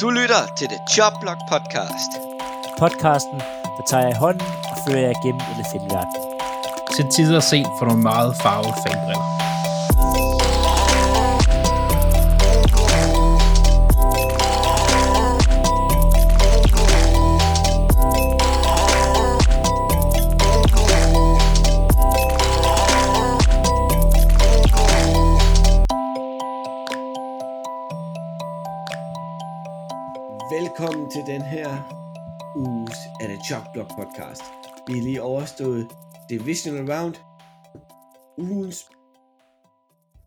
Du lytter til The Chop Block Podcast. Podcasten, der tager jeg i hånden og fører jer gennem NFL-verdenen. Til tider set for nogle meget farvede fanbriller. Af The Chop Block Podcast. Vi har lige overstået Divisional Round. Ugens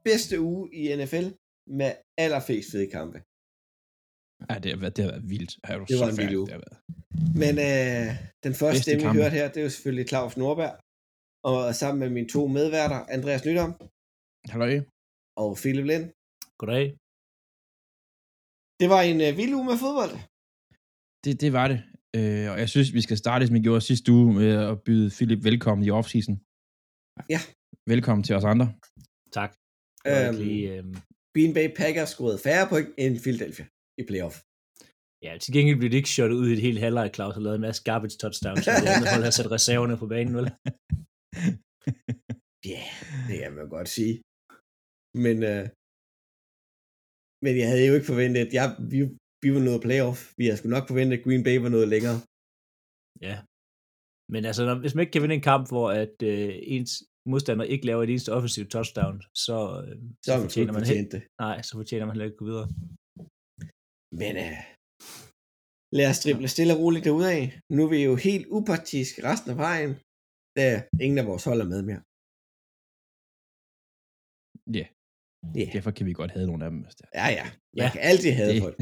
bedste uge i NFL med allerflest fede kampe. Ja, det har været, det har været vildt. Har du Det var en vild uge. Men øh, den første Bedste stemme, vi hørte her, det er jo selvfølgelig Claus Norberg. Og sammen med mine to medværter, Andreas Nydom Hallo, og Philip Lind. Goddag. Det var en øh, vild uge med fodbold. det, det var det. Øh, og jeg synes, vi skal starte, som vi gjorde sidste uge, med at byde Philip velkommen i offseason. Ja. Velkommen til os andre. Tak. Øhm, lige, øhm, Green Bay Packers scorede færre point end Philadelphia i playoff. ja, til gengæld blev det ikke shot ud i et helt halvleg, Claus har lavet en masse garbage touchdowns, så det andet hold har sat reserverne på banen, vel? Ja, yeah, det kan man godt sige. Men, øh, men jeg havde jo ikke forventet, at jeg, vi, vi var nået playoff. Vi havde sgu nok forventet, at Green Bay var noget længere. Ja. Men altså, når, hvis man ikke kan vinde en kamp, hvor at øh, ens modstander ikke laver et eneste offensivt touchdown, så, øh, Så har man sgu ikke man fortjent det. nej, så fortjener man heller ikke at gå videre. Men øh, lad os drible stille og roligt derudad. Nu er vi jo helt upartisk resten af vejen, da ingen af vores hold er med mere. Ja, Ja, derfor kan vi godt have nogle af dem. Ja. ja. Man Ja. kan altid have Det- folk.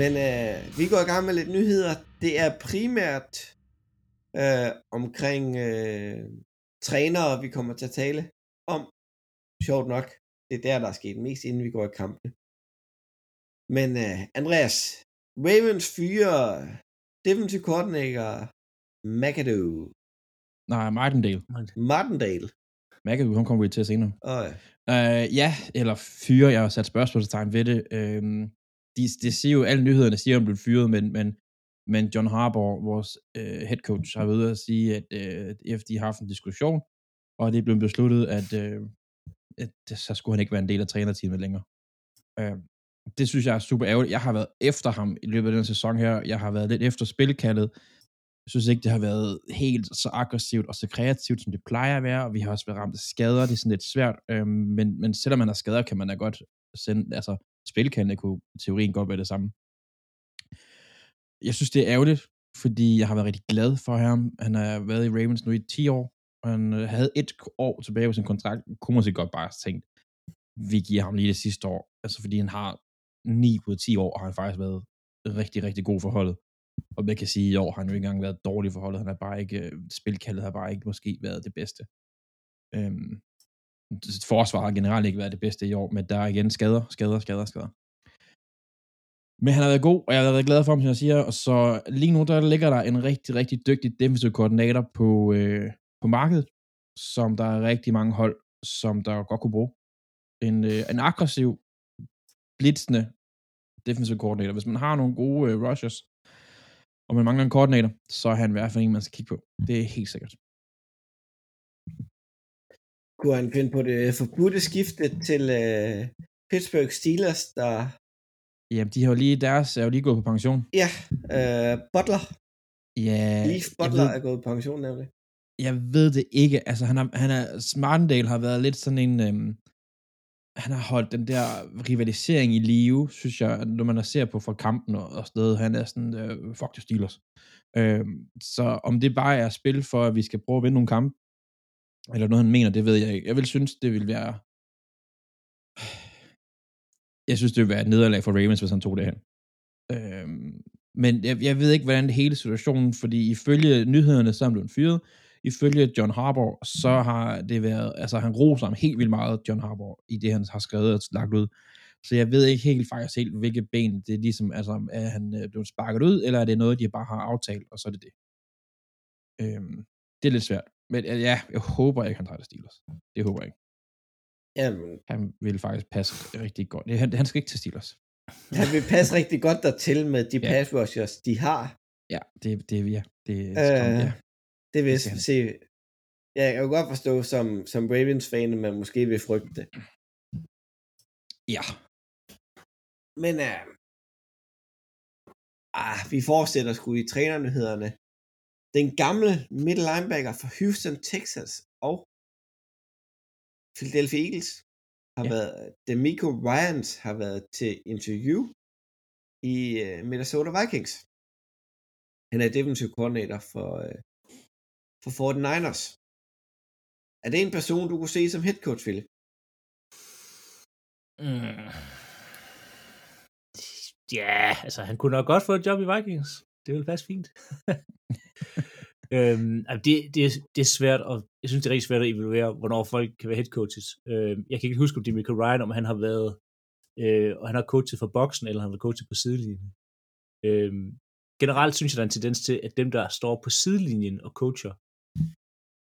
Men øh, vi går i gang med lidt nyheder. Det er primært øh, omkring øh, trænere, vi kommer til at tale om. Sjovt nok. Det er der, der er sket mest, inden vi går i kampene. Men øh, Andreas, Ravens fyre defensive coordinator McAdoo, Nej, Martindale. Martindale. McAdoo, han kommer vi til senere. Og, Uh, ja, eller fyre, jeg har sat spørgsmålstegn ved det. De, det siger jo, alle nyhederne siger, at han blev fyret, men, men, men John Harbour, vores uh, head coach, har været ude at sige, at uh, efter de har haft en diskussion, og det er blevet besluttet, at, uh, at så skulle han ikke være en del af trænerteamet længere. Uh, det synes jeg er super ærgerligt. Jeg har været efter ham i løbet af den sæson her. Jeg har været lidt efter spilkaldet. Jeg synes ikke, det har været helt så aggressivt og så kreativt, som det plejer at være, og vi har også været ramt af skader, det er sådan lidt svært, øhm, men, men selvom man har skader, kan man da godt sende, altså spilkande kunne i teorien godt være det samme. Jeg synes, det er ærgerligt, fordi jeg har været rigtig glad for ham. Han har været i Ravens nu i 10 år, og han øh, havde et år tilbage på sin kontrakt, kunne måske godt bare tænkt, vi giver ham lige det sidste år, altså fordi han har 9 ud af 10 år, har han faktisk været rigtig, rigtig god for holdet. Og man kan sige, at i år har han jo ikke engang været dårlig for holdet. Han har bare ikke, øh, spilkaldet har bare ikke måske været det bedste. Øhm, forsvar har generelt ikke været det bedste i år, men der er igen skader, skader, skader, skader. Men han har været god, og jeg har været glad for ham, som jeg siger. Og så lige nu, der ligger der en rigtig, rigtig dygtig defensive koordinator på, øh, på markedet, som der er rigtig mange hold, som der godt kunne bruge. En, øh, en aggressiv, blitzende defensive koordinator. Hvis man har nogle gode øh, rushers, og man mangler en koordinator, så er han i hvert fald en, man skal kigge på. Det er helt sikkert. kunne han finde på det forbudte skifte til øh, Pittsburgh Steelers, der, Jamen, de har jo lige, deres er jo lige gået på pension. ja, øh, Butler, Ja, Leaf Butler ved, er gået på pension, nemlig. jeg ved det ikke. Altså, han har, han er, Martindale har været lidt sådan en, øhm, han har holdt den der rivalisering i live, synes jeg, når man ser på fra kampen og, og sted, han er sådan, øh, fuck the Steelers. Øh, så om det bare er spil for, at vi skal prøve at vinde nogle kampe, eller noget han mener, det ved jeg ikke. Jeg vil synes, det vil være, jeg synes, det vil være et nederlag for Ravens, hvis han tog det hen. Øh, men jeg, jeg ved ikke, hvordan det hele situationen, fordi ifølge nyhederne, så er han blevet fyret. Ifølge John Harbour, så har det været, altså han roser ham helt vildt meget, John Harbour, i det han har skrevet og lagt ud. Så jeg ved ikke helt faktisk helt, hvilke ben det er ligesom, altså er han øh, blevet sparket ud, eller er det noget, de bare har aftalt, og så er det det. Øhm, det er lidt svært. Men øh, ja, jeg håber ikke, han tager det Steelers. Det håber jeg ikke. Jamen, Han vil faktisk passe rigtig godt. Han, han skal ikke til Steelers. han vil passe rigtig godt dertil med de Ja. pass rushers, de har. Ja, det, det ja, det Øh, skam, ja. Det vil han. se. Ja, jeg kan godt forstå som, som Ravens-fan, man måske vil frygte det. Ja, Men uh, ah, vi fortsætter sgu i trænernyhederne. Den gamle middle linebacker for Houston, Texas og Philadelphia Eagles har Ja. ja. været, Demico Ryans har været til interview i uh, Minnesota Vikings. Han er defensive coordinator for, uh, for 49ers. Er det en person, du kunne se som head coach, Philip? Mm. Ja, altså han kunne nok godt få et job i Vikings. Det ville passe fint. øhm, altså, det, det, er, det er svært, og jeg synes, det er rigtig svært at evaluere, hvornår folk kan være head coaches. Øhm, jeg kan ikke huske, om det er Michael Ryan, om han har været, øh, og han har coachet for boksen, eller han har coachet på sidelinjen. Øhm, generelt synes jeg, der er en tendens til, at dem, der står på sidelinjen og coacher,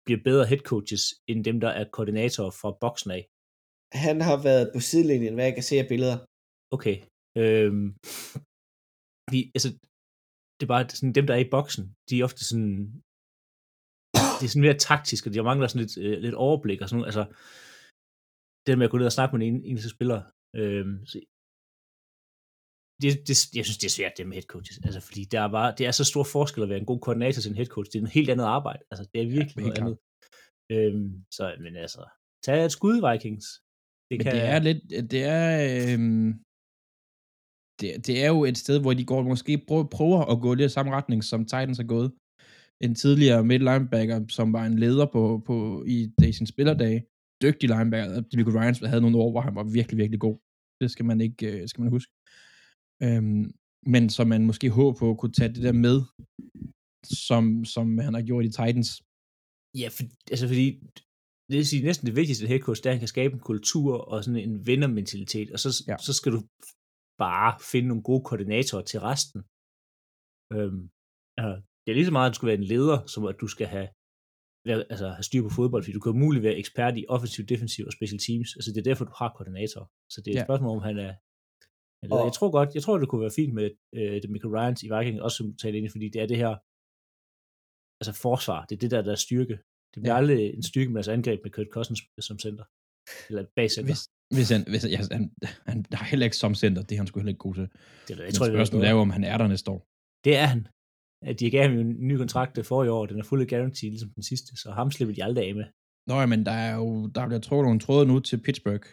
bliver bedre head coaches, end dem, der er koordinatorer fra boksen af. Han har været på sidelinjen, hvad jeg kan se af billeder. Okay. Øhm, vi, altså, det er bare sådan, dem, der er i boksen, de er ofte sådan, det er sådan mere taktisk, og de mangler sådan lidt, øh, lidt overblik og sådan noget. Altså, det med at gå ned og snakke med en eneste spiller, øhm, så, det, det, jeg synes, det er svært, det med head coaches. Altså, fordi der er bare, det er så stor forskel at være en god koordinator til en head coach. Det er en helt andet arbejde. Altså, det er virkelig Ja, noget helt andet. Øhm, så, men altså, tag et skud, Vikings. Det Men det er lidt, det er, øhm, det, det er jo et sted, hvor de går måske prøver, at gå lidt i samme retning, som Titans er gået. En tidligere middle linebacker, som var en leder på, på i, i sin spillerdage, dygtig linebacker, Demico Ryans havde nogle år, hvor han var virkelig, virkelig god. Det skal man ikke, øh, skal man huske. Øhm, men som man måske håber på kunne tage det der med, som, som han har gjort i Titans. Ja, for, altså fordi, det vil sige, næsten det vigtigste head coach, det er, at han kan skabe en kultur og sådan en vindermentalitet, og så, Ja. så skal du bare finde nogle gode koordinatorer til resten. Øhm, altså, det er lige så meget, at du skal være en leder, som at du skal have, altså, have styr på fodbold, fordi du kan umuligt være ekspert i offensiv, defensiv og special teams. Altså det er derfor, du har koordinatorer. Så det er et ja. spørgsmål, om han er en leder. Og- Jeg tror godt, jeg tror, det kunne være fint med øh, det Michael Ryans i Vikings, også som du talte ind fordi det er det her, altså forsvar, det er det der, der er styrke. Det bliver Ja. aldrig en styrke med deres angreb med Kurt Cousins som center. Eller bag center. Hvis, hvis han, hvis, ja, han, han har heller ikke som center, det er han sgu heller ikke god til. det, jeg, tror, tror, det, spørgsmålet er jo, om han er der næste år. det er han. At De gav ham jo en ny kontrakt for i år, den er fuldt guarantee, ligesom den sidste, så ham slipper de aldrig af med. Nå, men der er jo, der bliver trukket nogle tråde nu til Pittsburgh,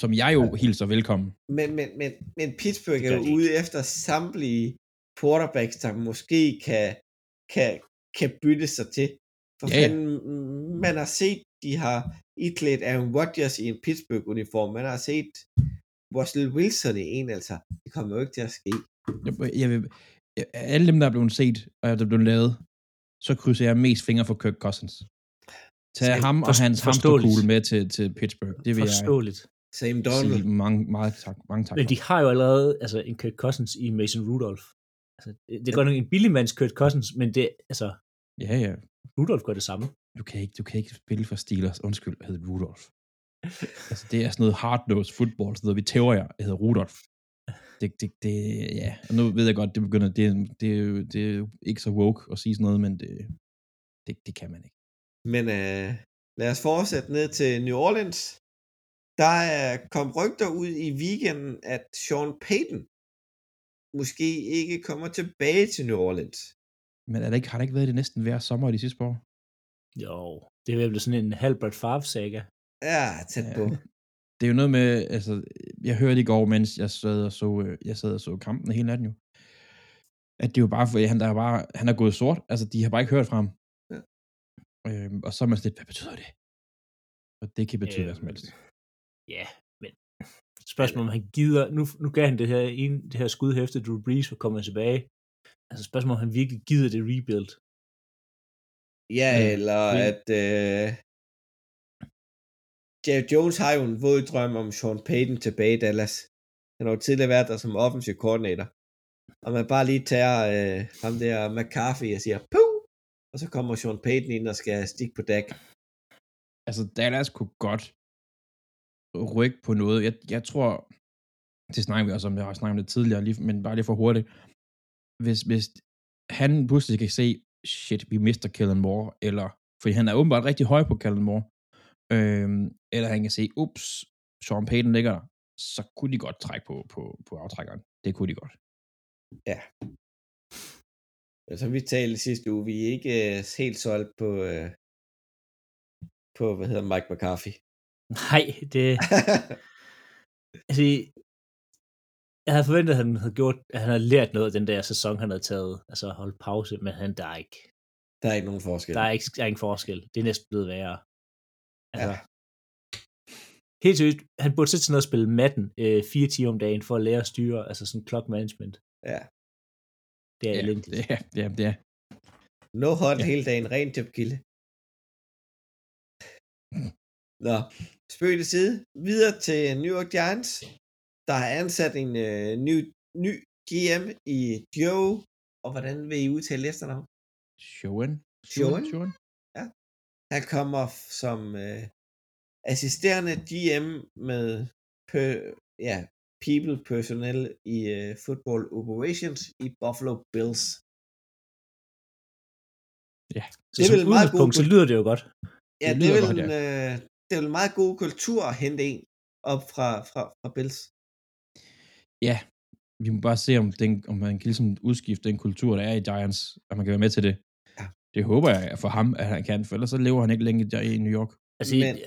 som jeg jo hilser velkommen. Men, men, men, men Pittsburgh er jo de ude efter samtlige quarterbacks, der måske kan, kan, kan bytte sig til. For Ja, fanden, man har set, de har iklædt Aaron Rodgers i en Pittsburgh-uniform. Man har set Russell Wilson i en, altså. Det kommer jo ikke til at ske. Jeg, jeg vil, jeg, alle dem, der er blevet set, og der er blevet lavet, så krydser jeg mest fingre for Kirk Cousins. Tag ham og hans hamsterkugle med til, til Pittsburgh. Det vil jeg Forståeligt. Same Donald. sige mange, meget tak, mange tak Men de har jo allerede altså, en Kurt Cousins i Mason Rudolph. Altså, det, det er godt nok en billigmands Kurt Cousins, men det, altså, Ja, ja. Rudolph gør det samme. Du kan ikke, du kan ikke spille for Steelers. Undskyld, jeg hedder Rudolph. altså, det er sådan noget hard-nosed football, sådan noget, vi tæver jer. Jeg hedder Rudolph. Det, det, det, ja. Og nu ved jeg godt, det begynder, det, det, er det er jo ikke så woke at sige sådan noget, men det, det, det kan man ikke. Men øh, lad os fortsætte ned til New Orleans. Der er kom rygter ud i weekenden, at Sean Payton måske ikke kommer tilbage til New Orleans. Men er det ikke, har det ikke været det næsten hver sommer i de sidste år? Jo, det er vel sådan en halv Brett Favre-saga. Ja, tæt Ja. på. Det er jo noget med, altså, jeg hørte i går, mens jeg sad og så, øh, jeg sad og så kampen hele natten jo, at det er jo bare, for han, der er bare, han er gået sort, altså de har bare ikke hørt fra ham. Ja. Øhm, og så er man sådan lidt, hvad betyder det? Og det kan betyde øhm, hvad som helst. Ja, men spørgsmålet om han gider, nu, nu gav han det her, en, det her skud efter Drew Brees for kommer tilbage. Altså spørgsmålet om han virkelig gider det rebuild. Ja, Ja, eller det- at øh, Jerry Jones har jo en våd drøm om Sean Payton tilbage i Dallas. Han har jo tidligere været der som offensiv koordinator. Og man bare lige tager øh, ham der McCarthy og siger, puh, og så kommer Sean Payton ind og skal stikke på dæk. Altså, Dallas kunne godt rykke på noget. Jeg, jeg tror, det snakker vi også om, jeg har snakket om det tidligere, lige, men bare lige for hurtigt. Hvis, hvis han pludselig kan se, shit, vi mister Kellen Moore, eller, fordi han er åbenbart rigtig høj på Kellen Moore, øhm, eller han kan se, ups, Sean Payton ligger der, så kunne de godt trække på, på, på aftrækkeren. Det kunne de godt. Ja. Så vi talte sidste uge, vi er ikke øh, helt solgt på, øh, på, hvad hedder Mike McCarthy. Nej, det... altså, jeg havde forventet, at han havde gjort, at han havde lært noget af den der sæson, han havde taget, altså holdt pause, men han, der er ikke, Der er ikke nogen forskel. der er ikke, der er ingen forskel. Det er næsten blevet værre. Altså, Ja. Helt seriøst, han burde sætte sig ned og spille matten øh, fire timer om dagen for at lære at styre, altså sådan clock management. Ja. Det er Ja, elendigt. det er, ja, det er. No hot Ja. hele dagen, ren jobkilde. Nå, spøg til side. Videre til New York Giants, der har ansat en øh, ny, ny GM i Joe, og hvordan vil I udtale efternavn? Showen. Showen? Showen? Han kommer som øh, assisterende GM med pø, ja, people personnel i øh, football operations i Buffalo Bills. Så det er som vel meget god så lyder det jo godt. Ja, Det det, er vel godt, en, øh, det er en meget god kultur at hente en op fra, fra, fra Bills. Ja, vi må bare se, om, den, om man kan ligesom udskifte den kultur, der er i Giants, og man kan være med til det. Ja. Det håber jeg for ham, at han kan, for ellers så lever han ikke længe der i New York. Altså, Men-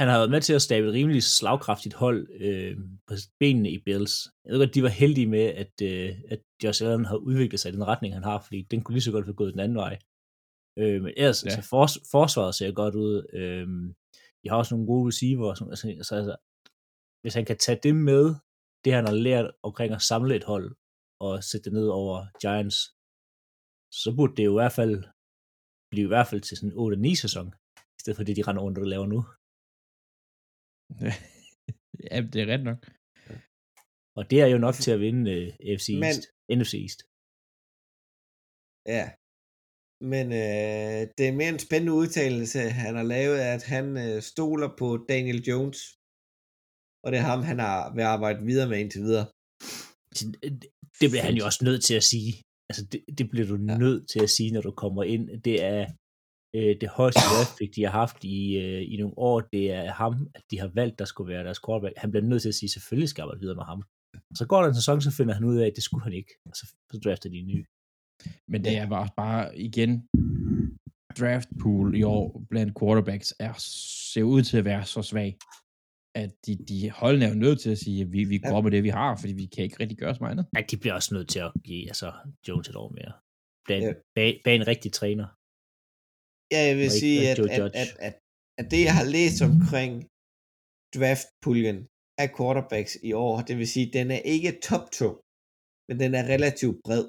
han har været med til at stable et rimelig slagkraftigt hold øh, på benene i Bills. Jeg ved godt, de var heldige med, at, øh, at Josh Allen har udviklet sig i den retning, han har, fordi den kunne lige så godt være gået den anden vej. Øh, men ellers, Ja. ja. altså, fors, forsvaret ser godt ud. Øh, de har også nogle gode receiver. Som, altså, altså, altså, hvis han kan tage det med, det han har lært omkring at samle et hold, og sætte det ned over Giants, så burde det jo i hvert fald blive i hvert fald til sådan en 8-9 sæson, i stedet for det, de render rundt og laver nu. ja, det er ret nok. Og det er jo nok til at vinde uh, AFC Men- East, NFC East. Ja. Men øh, det er mere en spændende udtalelse, han har lavet, at han øh, stoler på Daniel Jones. Og det er ham, han har vil arbejde videre med indtil videre. Det- Det bliver han jo også nødt til at sige. Altså, det, det bliver du Ja. nødt til at sige, når du kommer ind. Det er øh, det højeste draft pick, de har haft i, øh, i nogle år. Det er ham, at de har valgt, der skulle være deres quarterback. Han bliver nødt til at sige, selvfølgelig skal jeg arbejde videre med ham. Så går der en sæson, så finder han ud af, at det skulle han ikke. Og så, så drafter de en ny. Men det er bare, bare igen, draft pool i år blandt quarterbacks er, ser ud til at være så svag, at de, de holdene er jo nødt til at sige, at vi, vi går med det, vi har, fordi vi kan ikke rigtig gøre så meget andet. Ja, de bliver også nødt til at give altså, Jones et år mere. Bag, Ja. ja. bag, bag en rigtig træner. Ja, jeg vil ikke- sige, at, at, Judge. at, at, at det, jeg har læst omkring draftpuljen af quarterbacks i år, det vil sige, at den er ikke top 2, men den er relativt bred.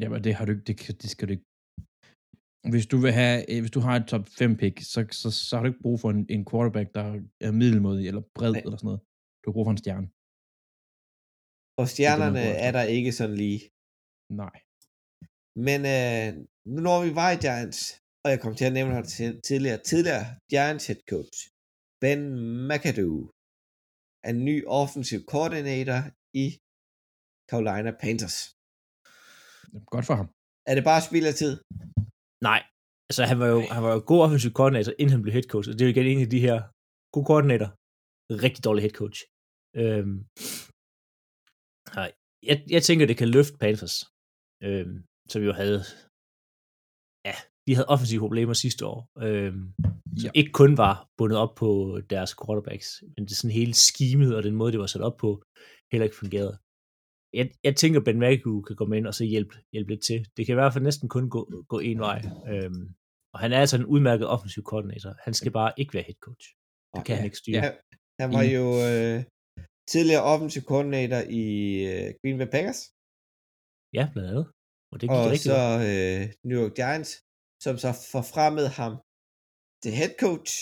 Ja, men det har du ikke, det, det skal du ikke. Hvis du vil have, øh, hvis du har et top 5 pick, så, så, så har du ikke brug for en, en quarterback, der er middelmodig eller bred Nej. eller sådan noget. Du har brug for en stjerne. Og stjernerne efter. er der ikke sådan lige. Nej. Men øh, nu når vi var i Giants, og jeg kom til at nævne ham tidligere, tidligere Giants head coach, Ben McAdoo, er ny offensive coordinator i Carolina Panthers. Godt for ham. Er det bare spild af tid? Nej, altså han var jo, han var jo god offensiv koordinator, inden han blev head coach, og det er jo igen en af de her gode koordinator, rigtig dårlig head coach. Øhm, nej, jeg, jeg tænker, det kan løfte Panthers, øhm, som jo havde, ja, de havde offensive problemer sidste år, øhm, som Ja. ikke kun var bundet op på deres quarterbacks, men det sådan hele skimet og den måde, det var sat op på, heller ikke fungerede. Jeg, jeg tænker, Ben McAdoo kan komme ind og så hjælpe, hjælpe lidt til. Det kan i hvert fald næsten kun gå, gå en vej. Øhm, og han er altså en udmærket offensiv koordinator. Han skal bare ikke være head coach. Det kan han ikke styre. Ja. Han, var jo øh, tidligere offensive coordinator i øh, Green Bay Packers, Ja, blandt andet. Og det og rigtig så øh, New York Giants, som så forfremmede ham til head coach,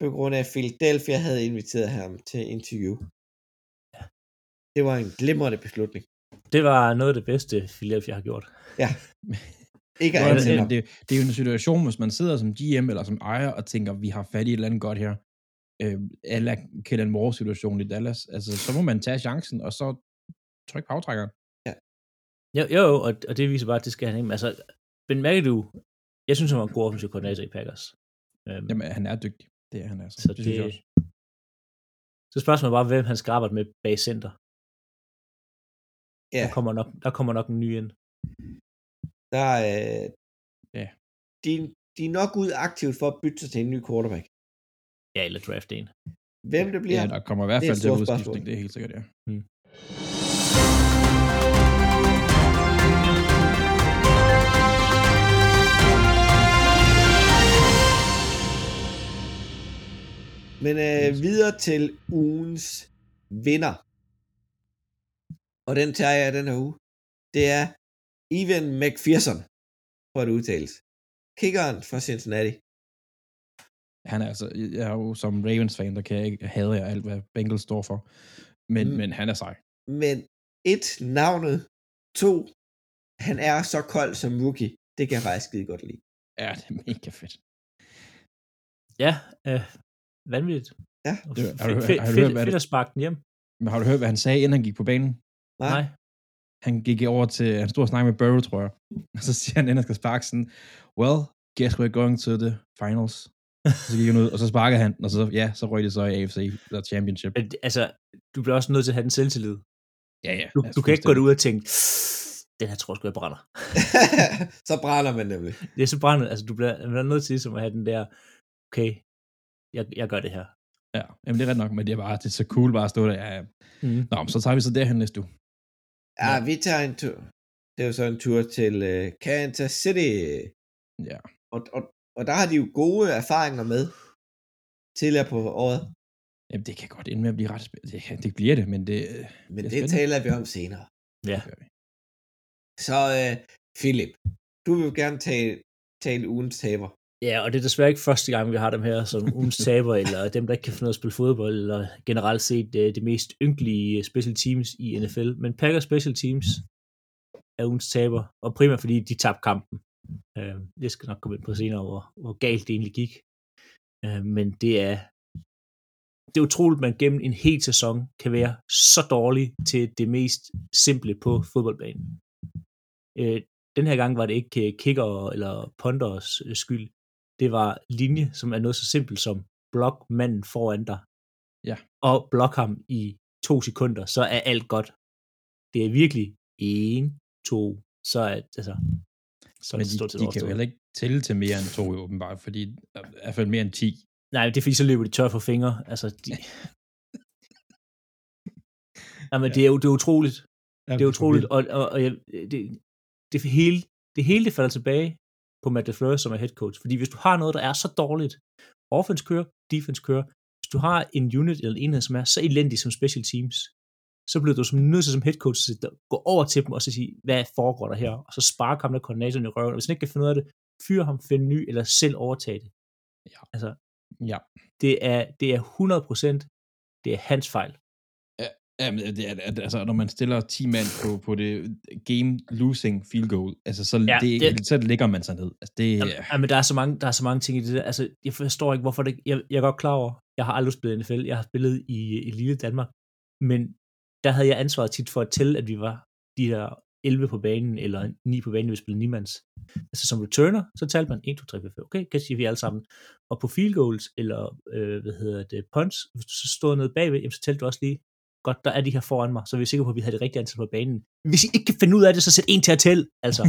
på grund af at Philadelphia havde inviteret ham til interview. Ja. Det var en glimrende beslutning. Det var noget af det bedste, Philadelphia har gjort. Ikke Ja, at ansætte men ham. det, det er jo en situation, hvis man sidder som GM eller som ejer og tænker, vi har fat i et eller andet godt her, øh, eller Kellen Moore situation i Dallas, altså så må man tage chancen, og så trykke på aftrækkeren. Jo, jo, jo, og, og det viser bare, at det skal han ikke. Men Altså, Ben McAdoo, jeg synes, han var en god offensiv koordinator i Packers. Øhm, Jamen, han er dygtig. Det er han altså. så det, det, synes jeg også. så spørgsmålet er bare, hvem han skal arbejde med bag center. Ja, Der, kommer nok, der kommer nok en ny ind. der er... Ja. De, de er nok ud aktivt for at bytte sig til en ny quarterback. Ja, eller draft en. Hvem det bliver, Ja, der kommer i hvert er fald til udskiftning, spørgsmål. det er helt sikkert, ja. Men øh, videre til ugens vinder. Og den tager jeg den her uge. Det er Evan McPherson, for at udtales. Kickeren fra Cincinnati. Han er altså, jeg er jo som Ravens-fan, der kan jeg ikke hade jeg alt, hvad Bengals står for. Men, Mm. men han er sej. Men et, navnet. To, han er så kold som rookie. Det kan jeg faktisk skide godt lide. Ja, det er mega fedt. Ja, øh, vanvittigt. Ja. Det- har du- fedt- fedt- har du hørt, fedt- hvad det- fedt at sparke den hjem. Men har du hørt, hvad han sagde, inden han gik på banen? Nej. Nej. Han gik over til, han stod og snakkede med Burrow, tror jeg. Og så siger han, inden han skal sparke sådan, well, guess we're going to the finals. så gik han ud, og så sparkede han, og så, ja, så røg det så i AFC, eller Championship. Men, altså, du bliver også nødt til at have den selvtillid. Ja, ja. Du, du kan ikke gå ud og tænke, den her tror jeg sgu, jeg brænder. så brænder man nemlig. Det er så brændet. Altså, du bliver, man er nødt til ligesom at have den der, okay, jeg, jeg gør det her. Ja, jamen det er ret nok, men det er bare, det er så cool bare at stå der. Ja, ja. Mm. Nå, så tager vi så derhen næste uge. Ja, vi tager en tur. Det er jo så en tur til uh, Kansas City. Ja. Og, og, og der har de jo gode erfaringer med tidligere på året. Jamen, det kan godt ende med at blive ret spændende. Det, det bliver det, men det, Men Det det, taler vi om senere. Ja. Så uh, Philip, du vil jo gerne tale, tale ugens taber. Ja, og det er desværre ikke første gang, vi har dem her som ugens taber, eller dem, der ikke kan finde ud af at spille fodbold, eller generelt set det, det mest ynkelige special teams i NFL. Men Packers special teams er ugens taber, og primært fordi de tabte kampen. Øh, det skal nok komme ind på senere, hvor, hvor galt det egentlig gik. Øh, men det er, det er utroligt, at man gennem en hel sæson kan være så dårlig til det mest simple på fodboldbanen. Øh, den her gang var det ikke øh, kicker eller punters øh, skyld. Det var linje, som er noget så simpelt som blok manden foran dig. Ja. Og blok ham i to sekunder, så er alt godt. Det er virkelig en, to, så er altså, så Men de, stort de kan jo heller ikke tælle til mere end to, åbenbart, fordi i hvert fald mere end 10. Nej, det er fordi, så løber de tør for fingre. Altså, de... Nej, men Ja. det er jo det er utroligt. Det er utroligt, og, og, og jeg, det, det, hele, det hele det falder tilbage på Matt LaFleur, som er head coach. Fordi hvis du har noget, der er så dårligt, offense kører, defense kører, hvis du har en unit eller en enhed, som er så elendig som special teams, så bliver du som nødt til som head coach at gå over til dem og så sige, hvad foregår der her? Og så sparke ham der koordinatoren i røven. Og hvis han ikke kan finde ud af det, fyre ham, finde ny, eller selv overtage det. Ja. Altså, Ja. det er, det er 100% det er hans fejl. Ja, men det er, at- altså, når man stiller 10 mand på, på det game losing field goal, altså, så, Ja, det, det- så ligger man sig ned. Altså, det, Jamen, ja, men der er, så mange, der er så mange ting i det der. Altså, jeg forstår ikke, hvorfor det... Jeg, jeg er godt klar over, jeg har aldrig spillet NFL. Jeg har spillet i, i lille Danmark. Men der havde jeg ansvaret tit for at tælle, at vi var de der 11 på banen, eller 9 på banen, vi spillede nimands. Altså som returner, så talte man 1, 2, 3, 4, 5. Okay, kan sige vi alle sammen. Og på field goals, eller øh, hvad hedder det, punts, hvis du så stod nede bagved, jamen, så talte du også lige, godt, der er de her foran mig, så vi er sikre på, at vi havde det rigtige antal på banen. Hvis I ikke kan finde ud af det, så sæt en til at tælle, altså.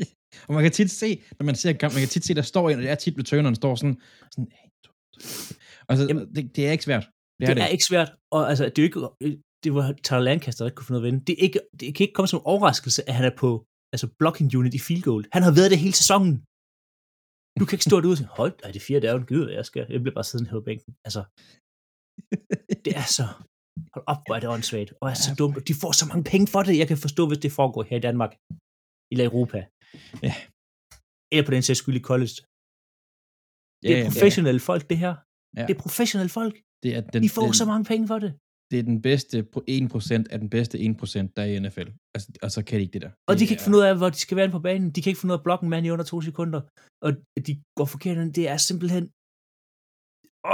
og man kan tit se, når man ser kamp, man kan tit se, der står en, og det er tit returneren står sådan, sådan, altså, Jamen, det, det, er ikke svært. Det er det det. er ikke svært, og altså, det er jo ikke, det var Tyler Lancaster, der ikke kunne finde ud af at vinde. Det, er ikke, det kan ikke komme som en overraskelse, at han er på altså blocking unit i field goal. Han har været det hele sæsonen. Du kan ikke stå derude og sige, hold, ej, det fire, er gyd, hvad jeg skal. Jeg bliver bare siddende her på bænken. Altså, det er så, hold op, hvor er det åndssvagt, og er så dumt, de får så mange penge for det, jeg kan forstå, hvis det foregår her i Danmark, eller Europa. Ja. Eller på den sags skyld i college. Ja, Det er ja, professionelle folk, det her. Ja. Det er professionelle folk. Det er den, De får den, så mange penge for det. det er den bedste pro- 1% af den bedste 1%, der er i NFL. Altså, og så kan de ikke det der. Og de kan ikke finde ud af, hvor de skal være på banen. De kan ikke finde ud af at blokke en mand i under to sekunder. Og de går forkert. Det er simpelthen...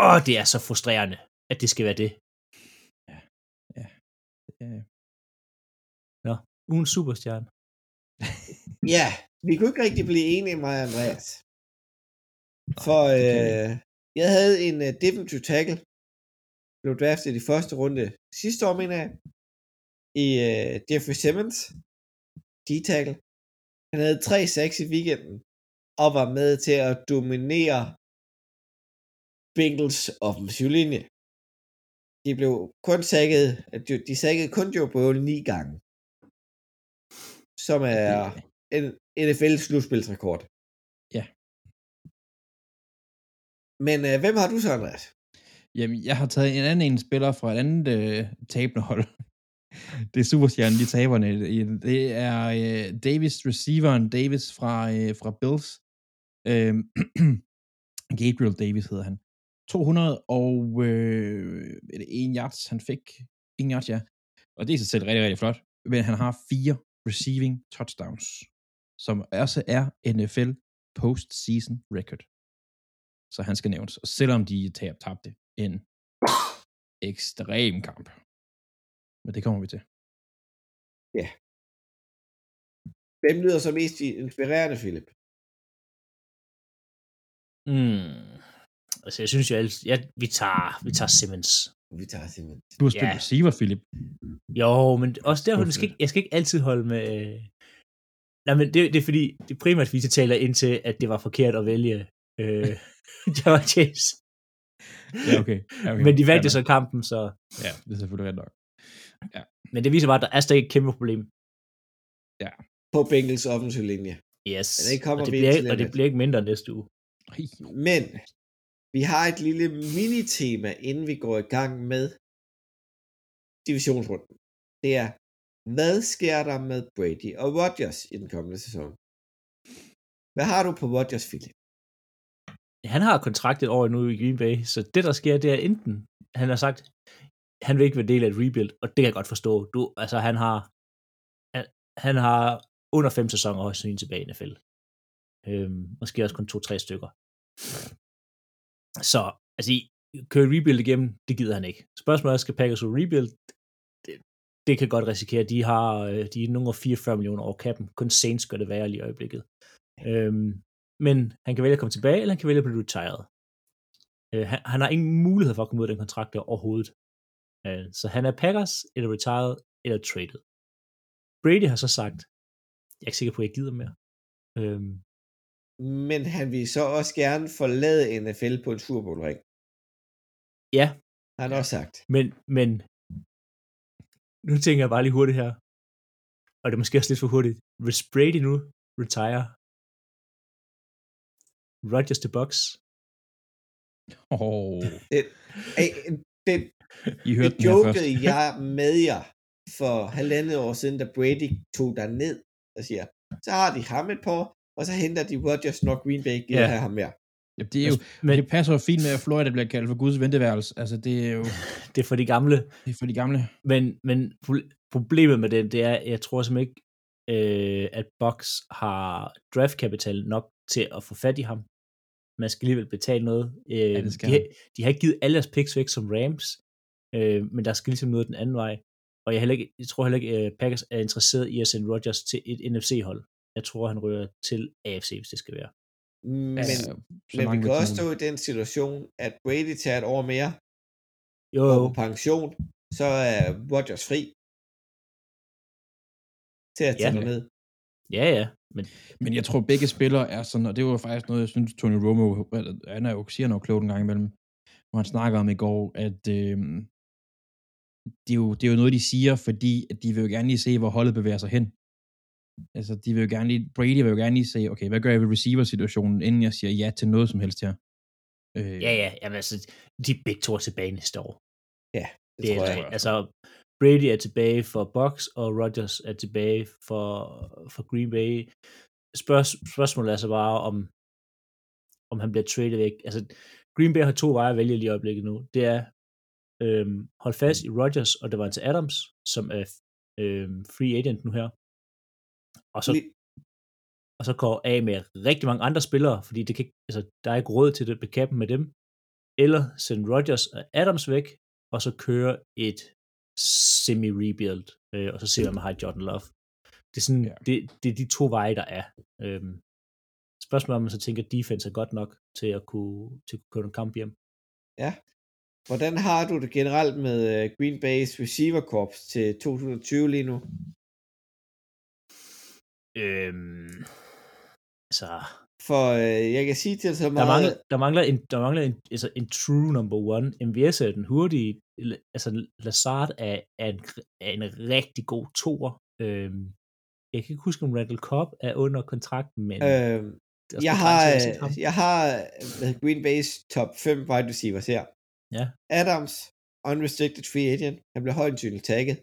Åh, det er så frustrerende, at det skal være det. Ja. Ugen superstjerne. Ja, vi kunne ikke rigtig blive enige, mig og Andreas. For øh, jeg havde en uh, defensive tackle, blev draftet i første runde sidste år, mener jeg, i uh, Jeffrey Simmons, D-tackle. Han havde tre sacks i weekenden, og var med til at dominere Bengals offensiv linje. De blev kun sækket, de sækkede kun Joe Burrow ni gange, som er en NFL slutspilsrekord. Ja. Men øh, hvem har du så, Andreas? Jamen, jeg har taget en anden en spiller fra et andet øh, tabende hold. det er superstjernen, de taberne. Det er øh, Davis, receiveren Davis fra, øh, fra Bills. Øh, Gabriel Davis hedder han. 200 og øh, det en yards, han fik. En yards, ja. Og det er sig selv rigtig, rigtig flot. Men han har fire receiving touchdowns, som også er NFL postseason record. Så han skal nævnes. Og selvom de tab, tabte en ekstrem kamp. Men det kommer vi til. Hvem lyder så mest inspirerende, Philip? Mm. Altså, jeg synes jo, at ja, vi, tager, vi tager Simmons. Vi tager simpelthen. Du har spillet Ja. receiver, Philip. Jo, men også derfor, jeg skal, ikke, jeg skal ikke altid holde med... øh, Nej, men det, det er fordi, det er primært, fordi jeg taler ind til, at det var forkert at vælge øh, Jamar Chase. Ja, okay. Ja, okay. Men de valgte Fair så kampen, så... Ja, det er selvfølgelig ret nok. Men det viser bare, at der er stadig et kæmpe problem. På Bengals offensiv linje. Yes. Men det kommer og, det bliver, og det bliver ikke mindre næste uge. Men vi har et lille mini-tema, inden vi går i gang med divisionsrunden. Det er, hvad sker der med Brady og Rodgers i den kommende sæson? Hvad har du på Rodgers, Philip? Han har kontrakt et år nu i Green Bay, så det, der sker, det er enten, han har sagt, han vil ikke være del af et rebuild, og det kan jeg godt forstå. Du, altså, han har, han, han har under fem sæsoner også sin tilbage i NFL. Øhm, måske også kun to-tre stykker. Så, altså, køre rebuild igennem, det gider han ikke. Spørgsmålet er, skal Packers rebuild? Det, det kan godt risikere. De har øh, de er nogle 44 millioner over kappen. Kun Saints gør det værre lige i øjeblikket. Øhm, men han kan vælge at komme tilbage, eller han kan vælge at blive retired. Øh, han, han har ingen mulighed for at komme ud af den kontrakt der overhovedet. Øh, så han er Packers, eller retired, eller traded. Brady har så sagt, jeg er ikke sikker på, at jeg gider mere. Øhm, men han vil så også gerne forlade NFL på en Super ja, Har han også sagt. men, men nu tænker jeg bare lige hurtigt her, og det er måske også lidt for hurtigt. Hvis Brady nu retire, Rodgers til Bucks, oh, Ej, det, I det hørte den her først. jokede jeg med jer for halvandet år siden, da Brady tog der ned og siger, så har de ham et par og så henter de Rodgers, når Green Bay giver Ja. ham mere. Ja, det, er jo, men det passer jo fint med, at Florida bliver kaldt for Guds venteværelse. Altså, det er jo det er for de gamle, det er for de gamle. Men, men pro- problemet med den, det er, jeg tror simpelthen ikke, øh, at Box har draftkapital nok til at få fat i ham. Man skal alligevel betale noget. Øh, Ja, det skal de, har- de har ikke givet alle deres picks væk som Rams, øh, men der skal ligesom noget den anden vej. Og jeg, heller ikke, jeg tror heller ikke, at Packers er interesseret i at sende Rodgers til et NFC-hold. Jeg tror, han rører til AFC, hvis det skal være. Men, Ja, ja, så men vi kan også stå i den situation, at Brady tager et år mere Jo, og på pension, så er Rodgers fri til at tage Ja. ja. ned. ja, ja. Men Men jeg tror, begge spillere er sådan, og det var faktisk noget, jeg synes, Tony Romo, han er jo, siger noget klogt en gang imellem, hvor han snakker om i går, at øh, det, er jo, det er jo noget, de siger, fordi at de vil jo gerne lige se, hvor holdet bevæger sig hen. Altså, de vil jo gerne lige, Brady vil jo gerne lige se, okay, hvad gør jeg ved receiver-situationen, inden jeg siger ja til noget som helst her. Øh, ja, ja. Jamen, altså, de er begge to er tilbage næste år. Det, Det tror er, jeg. altså, Brady er tilbage for Bucks, og Rodgers er tilbage for, for Green Bay. Spørg, spørgsmålet er så bare, om, om han bliver traded væk. Altså, Green Bay har to veje at vælge lige i øjeblikket nu. Det er øhm, holdt fast i Rodgers og det var til Adams, som er øhm, free agent nu her. Og så, og så går af med rigtig mange andre spillere, fordi det kan, altså, der er ikke råd til det bekappe med dem. Eller sende Rodgers og Adams væk, og så køre et semi-rebuild, øh, og så se, hvad man har Jordan Love. Det er, sådan, Ja. ja. det, det er de to veje, der er. Øhm, spørgsmålet er, om man så tænker, at defense er godt nok til at kunne, til at kunne køre en kamp hjem. Hvordan har du det generelt med øh, Green Bay's receiver corps til 2020 lige nu? Øhm, altså, For øh, jeg kan sige til dig så der meget... mangler, der mangler, en, der mangler en, altså en true number one. MVS er den hurtige. Altså, Lazard er, er, en, er en rigtig god toer. Øhm, jeg kan ikke huske, om Randall Cobb er under kontrakten, men Øh, er også jeg har, jeg har Green Bay's top 5 wide receivers her. Ja. Adams, unrestricted free agent. Han bliver højt tagget.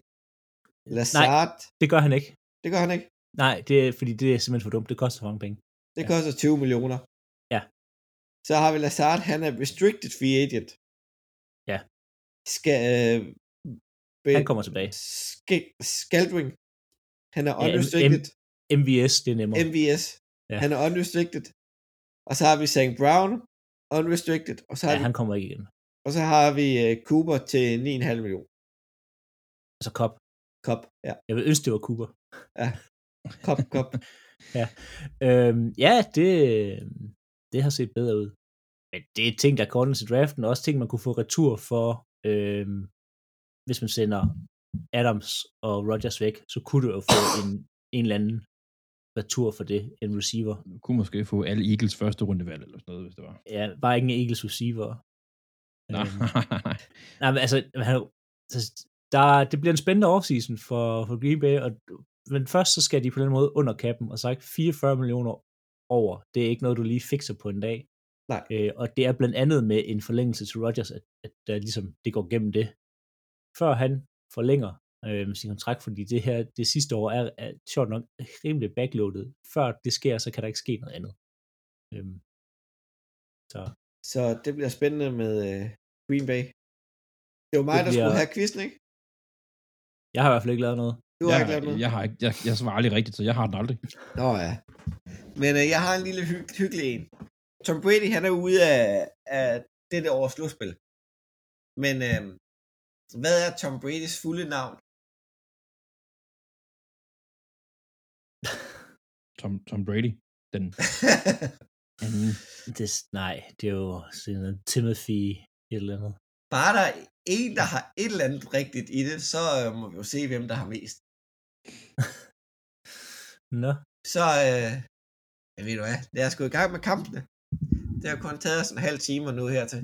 Lazard, Det gør han ikke. det gør han ikke. Nej, det er, fordi det er simpelthen for dumt. Det koster for mange penge. Det Ja. koster 20 millioner. Ja. Så har vi Lazard, han er restricted free agent. Ja. Skal, øh, be- Han kommer tilbage. Sk- Scaldring, han er Ja, M- unrestricted. MVS, det er nemmere. MVS, Ja. han er unrestricted. Og så har vi St. Brown, unrestricted. Og så har, ja, vi, han kommer ikke igen. og så har vi uh, Cooper til 9,5 millioner. Altså Cobb. Kop, ja. Jeg vil ønske, det var Cooper. Kop, kop. Øhm, ja, det, det har set bedre ud. Men det er ting, der går til draften, og også ting, man kunne få retur for, øhm, hvis man sender Adams og Rodgers væk, så kunne du jo få en, en eller anden retur for det, en receiver. Du kunne måske få alle Eagles første rundevalg eller sådan noget, hvis det var. Ja, bare ikke en Eagles receiver. Nej, Øhm, nej, nej. Nej, men altså, han- så der, det bliver en spændende offseason for, for Green Bay, og, men først så skal de på den måde under kappen, og sagt 44 millioner over. Det er ikke noget, du lige fikser på en dag. Nej. Øh, og det er blandt andet med en forlængelse til Rodgers, at, at der ligesom, det går gennem det. Før han forlænger øh, sin kontrakt, fordi det her, det sidste år er, er sjovt nok rimelig backloadet. Før det sker, så kan der ikke ske noget andet. Øhm, så Så det bliver spændende med uh, Green Bay. Det var mig, Det der bliver- skulle have quizzen, ikke? jeg har i hvert fald ikke lavet noget. Du har ikke lavet Jeg, noget? jeg, har ikke, jeg, jeg svarer aldrig rigtigt, så jeg har den aldrig. Nå ja. Men uh, jeg har en lille hy- hyggelig en. Tom Brady, han er ude af, af dette års slutspil. Men uh, hvad er Tom Bradys fulde navn? Tom, Tom Brady, den anden. Det, nej, det er jo sådan Timothy et eller andet. Bare der er en, der har et eller andet rigtigt i det, så uh, må vi jo se, hvem der har mest. Nå, Så, uh, jeg ved du hvad, lad os gå i gang med kampene. Det har kun taget os en halv time nu hertil.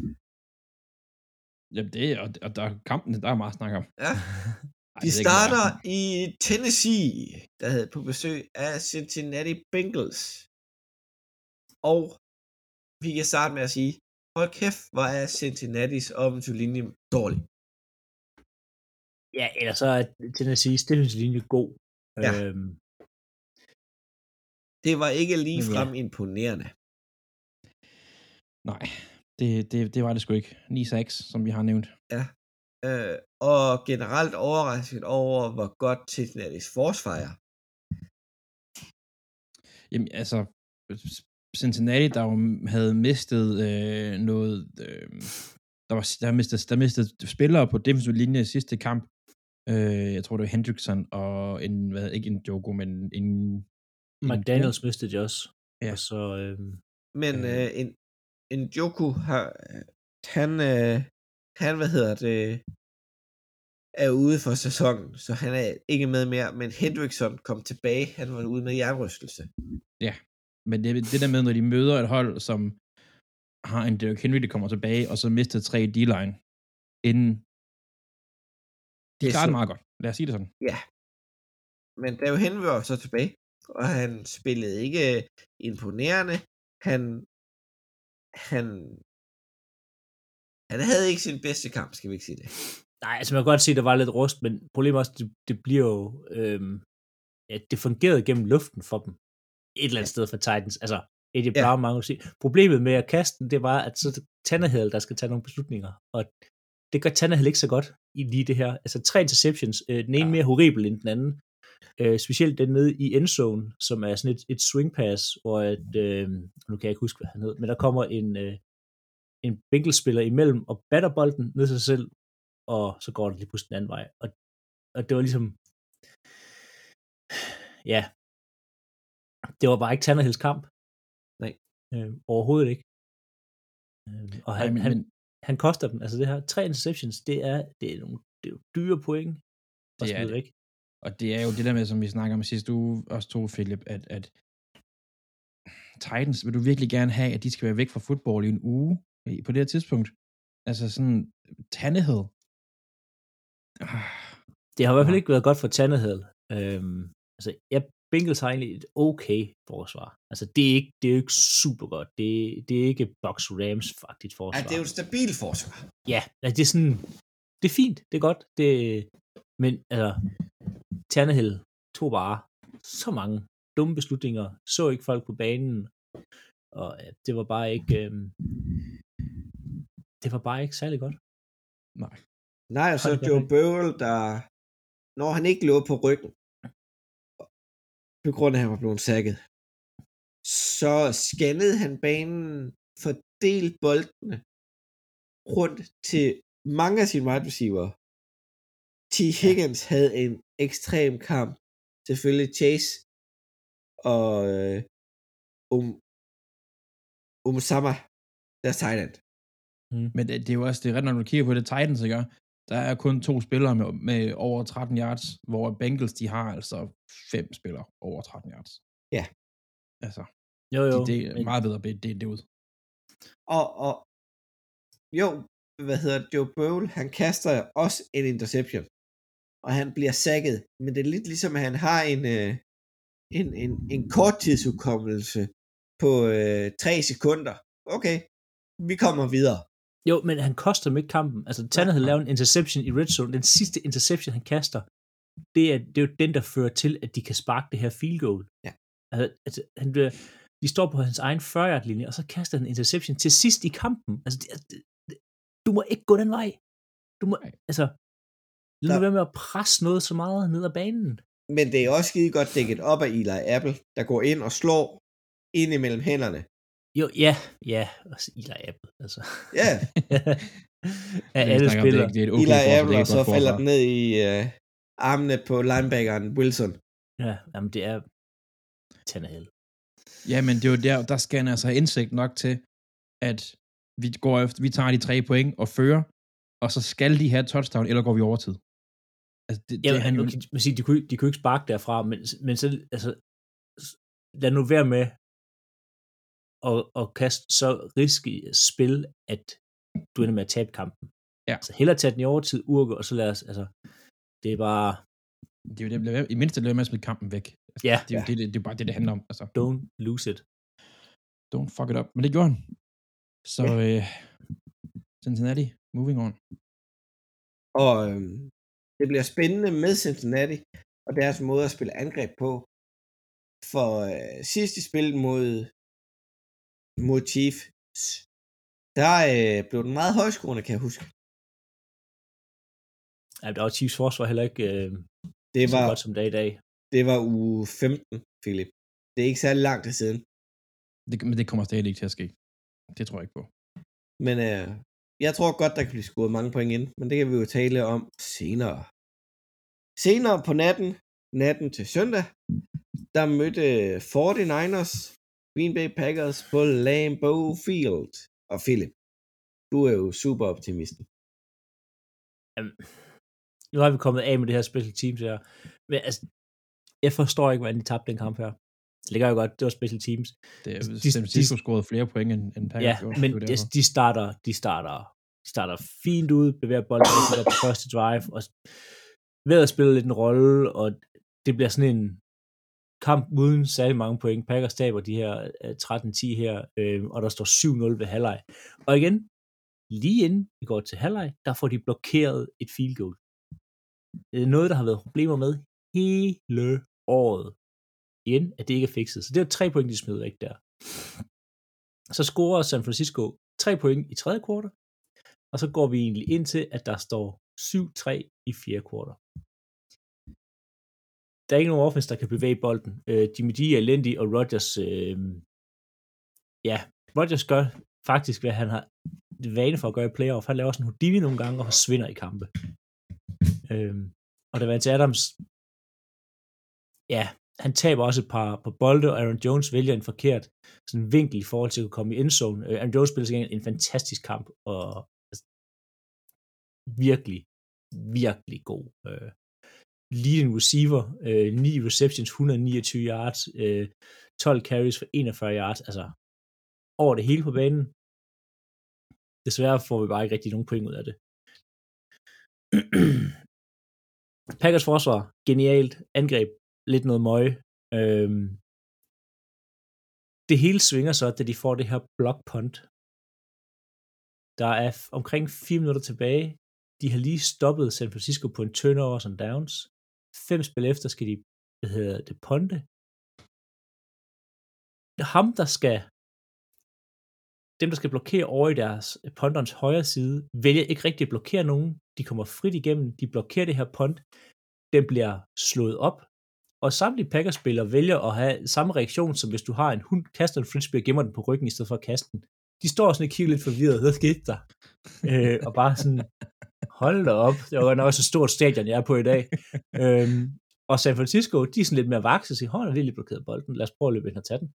Jamen det, og, og der er kampen, der er meget at snakke om. Ja. Ej, De starter i Tennessee, der havde på besøg af Cincinnati Bengals. Og vi kan starte med at sige, hold kæft, hvor er Cincinnati's offensive linje dårlig. Ja, eller så er Tennessee's defensive linje god. Ja. Øhm, Det var ikke lige Men ja. frem imponerende. er. Nej, det, det, det var det sgu ikke. 9-6, som vi har nævnt. Øh, og generelt overrasket over, hvor godt Cincinnati's forsvar er. Jamen, altså, Cincinnati, der jo havde mistet øh, noget... Øh, der, var, der, mistet, der mistet spillere på defensiv linje i sidste kamp. Øh, jeg tror, det var Hendrickson og en, hvad, ikke en Joko, men en... en McDaniels mistede de også. Ja. Og så, øhm, Men Øh. øh, en, en Joku har, han, øh, han, hvad hedder det, er ude for sæsonen, så han er ikke med mere, men Hendrickson kom tilbage, han var ude med jernrystelse. Men det, det der med, når de møder et hold, som har en Derrick Henry, der kommer tilbage, og så mister tre D-line, inden... De Det er så- meget godt. Lad os sige det sådan. Men David Henry var så tilbage, og han spillede ikke imponerende. Han, han, han havde ikke sin bedste kamp, skal vi ikke sige det. nej, altså man kan godt se, at der var lidt rust, men problemet er også, det, det bliver jo, øhm, ja, det fungerede gennem luften for dem. Et eller andet sted for Titans. Altså, Eddie Ja. Brown, mange vil sige. Problemet med at kaste den, det var, at så er det Tannehill, der skal tage nogle beslutninger. Og det gør Tannehill ikke så godt i lige det her. Altså tre interceptions, øh, den ene Ja. mere horribel end den anden. Øh, specielt den nede i endzone, som er sådan et, et swing pass, hvor at, øh, nu kan jeg ikke huske, hvad han hed, men der kommer en, øh, en Bengals-spiller imellem og batter bolden ned til sig selv, og så går den lige pludselig den anden vej. Og, og det var ligesom, ja, det var bare ikke Tannehills kamp. Nej. Øh, overhovedet ikke. Øh, og han, Nej, men, han, men han koster dem. Altså det her, tre interceptions, det er, det er nogle det er jo dyre point. at Det er smide væk. Og det er jo det der med, som vi snakker om sidste uge, også to, Philip, at, at Titans vil du virkelig gerne have, at de skal være væk fra fodbold i en uge på det her tidspunkt. Altså sådan, Tannehill. Ah, Det har i hvert fald ikke været godt for Tannehill. Øhm, altså, jeg Bengals har egentlig et okay forsvar. Altså, det er ikke, det er jo ikke super godt. Det, det er ikke Bucks Rams faktisk forsvar. Ja, det er jo et stabilt forsvar. Ja, altså, det er sådan, det er fint, det er godt. Det, men altså, Tannehill tog bare så mange dumme beslutninger, så ikke folk på banen, og ja, det var bare ikke, øhm, det var bare ikke særlig godt. nej. Nej, og så Joe Burrow, der, når han ikke lå på ryggen, på grund af, at han var blevet sækket, så scannede han banen, fordelt boldene rundt til mange af sine wide receiver. T. Higgins havde en ekstrem kamp. Selvfølgelig Chase og øh, um, Umsama, deres tight end. Men det, det er jo også, det er ret, når du kigger på det Titans, ikke? Der er kun to spillere med, med over 13 yards, hvor Bengals, de har altså fem spillere over 13 yards. Ja. Altså, Jo, jo. de, det er meget bedre at det, det ud. Og, og jo, hvad hedder det, Joe Bowl, han kaster også en interception, og han bliver sækket, men det er lidt ligesom, at han har en, øh, en, en, en korttidsudkommelse på øh, tre sekunder. Okay, vi kommer videre. Jo, men han koster dem ikke kampen. Altså, Tannehill nej. laver en interception i red zone. Den sidste interception, han kaster, det er, det er jo den, der fører til, at de kan sparke det her field goal. Ja. Altså, altså han bliver, de står på hans egen 40 linje og så kaster han en interception til sidst i kampen. Altså, det, det, det, du må ikke gå den vej. Du må, Nej. altså, lad nu være med at presse noget så meget ned ad banen. Men det er også skide godt dækket op af Eli Apple, der går ind og slår ind imellem hænderne. Jo, ja, ja, også Eli Apple, altså. Ja, af alle spillere. Det, det er et okay Eli forsvar, Apple, og så falder den ned i øh, armene på linebackeren Wilson. Ja, jamen det er Tannehill. Ja, men det er jo der, der skal han altså have indsigt nok til, at vi går efter, vi tager de tre point og fører, og så skal de have touchdown, eller går vi over tid. Altså, det, Ja, det, han, kan man sige, de kunne, de kunne ikke sparke derfra, men, men så, altså, lad nu være med at, at kaste så risky spil, at du ender med at tabe kampen. Ja. Altså hellere tage den i overtid, urke, og så lad os, altså, det er bare, det er jo det, i mindste være med at smide kampen væk. Altså, Ja. Det, er jo det, det, det, er bare det, det handler om. Altså, don't lose it. don't fuck it up. Men det gjorde han. Så øh, Cincinnati, moving on. Og øhm, det bliver spændende med Cincinnati og deres måde at spille angreb på. For øh, sidst de spillede mod, Chiefs, der øh, blev den meget højskruende, kan jeg huske. Ja, der var Chiefs forsvar heller ikke øh, Det så var, godt som det er i dag. det var uge 15, Philip. Det er ikke særlig lang tid siden. Det, men det kommer stadig ikke til at ske. Det tror jeg ikke på. Men øh, jeg tror godt, der kan blive scoret mange point ind, men det kan vi jo tale om senere. Senere på natten, natten til søndag, der mødte 49ers Green Bay Packers på Lambeau Field. Og Philip, du er jo super optimisten. Nu har vi kommet af med det her special teams her. Men altså, jeg forstår ikke, hvordan de tabte den kamp her. Det ligger jo godt, det var special teams. Det er, De- de, San Francisco de- scorede flere point end, end Packers Ja, gjorde. men Det var de, starter, de starter, de starter fint ud, bevæger bolden på første drive, og ved at spille lidt en rolle, og det bliver sådan en kamp uden særlig mange point. Packers taber de her øh, 13-10 her, øh, og der står 7-0 ved halvleg. Og igen, lige inden vi går til halvleg, der får de blokeret et field goal. Det er noget, der har været problemer med hele året. Igen, at det ikke er fikset. Så det er tre point, de smed ikke der. Så scorer San Francisco tre point i tredje kvartal, og så går vi egentlig ind til, at der står 7-3 i fjerde kvartal. Der er ikke nogen offense, der kan bevæge bolden. Øh, Jimmy G er elendig, og Rodgers, øh, ja, Rodgers gør faktisk, hvad han har vane for at gøre i playoff. Han laver sådan en Houdini nogle gange, og forsvinder i kampe. Øh, og der var til Adams, ja, han taber også et par på bolde, og Aaron Jones vælger en forkert sådan vinkel i forhold til at komme i endzone. Øh, Aaron Jones spiller sig en fantastisk kamp, og altså, virkelig, virkelig god. Øh, leading receiver, øh, 9 receptions, 129 yards, øh, 12 carries for 41 yards, altså over det hele på banen. Desværre får vi bare ikke rigtig nogen point ud af det. Packers forsvar, genialt. Angreb, lidt noget møg. Øhm, det hele svinger så, da de får det her block punt. Der er omkring 4 minutter tilbage. De har lige stoppet San Francisco på en turnover som downs. Fem spil efter skal de, hvad hedder det, ponte. Ham, der skal dem, der skal blokere over i deres øh, ponderens højre side, vælger ikke rigtig at blokere nogen. De kommer frit igennem, de blokerer det her pont. Den bliver slået op, og samtlige Packers-spillere vælger at have samme reaktion, som hvis du har en hund, kaster en frisbee og gemmer den på ryggen, i stedet for at kaste den. De står sådan og kigger lidt forvirret, hvad skete der? øh, og bare sådan, hold da op, det var nok også et stort stadion, jeg er på i dag. øhm, og San Francisco, de er sådan lidt mere vakse og siger, hold da, lige blokeret bolden, lad os prøve at løbe ind og tage den.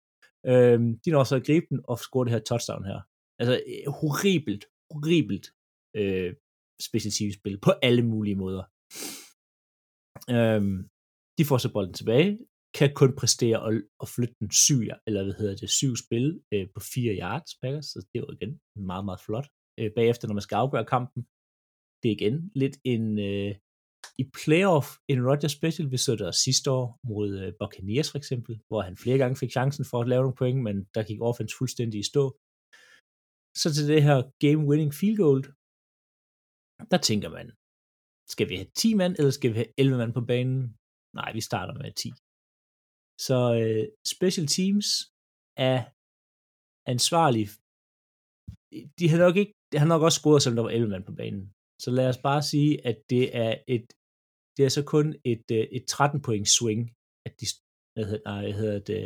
Øhm, de når så at gribe den og score det her touchdown her. Altså, øh, horribelt, horribelt øh, specielt spil på alle mulige måder. Øhm, de får så bolden tilbage, kan kun præstere og, og flytte den syv, eller hvad hedder det, syv spil øh, på fire yards, Packers, så det er jo igen meget, meget flot. Øh, bagefter, når man skal afgøre kampen, det er igen lidt en, øh, i playoff en Roger Special, vi så der sidste år mod øh, Buccaneers for eksempel, hvor han flere gange fik chancen for at lave nogle point, men der gik offense fuldstændig i stå. Så til det her game-winning field goal, der tænker man, skal vi have 10 mand, eller skal vi have 11 mand på banen? Nej, vi starter med 10. Så øh, special teams er ansvarlig. De har nok ikke, han har nok også scoret, selvom der var 11 mand på banen. Så lad os bare sige, at det er et, det er så kun et, øh, et 13 point swing, at de, hvad hedder, nej, hvad hedder det,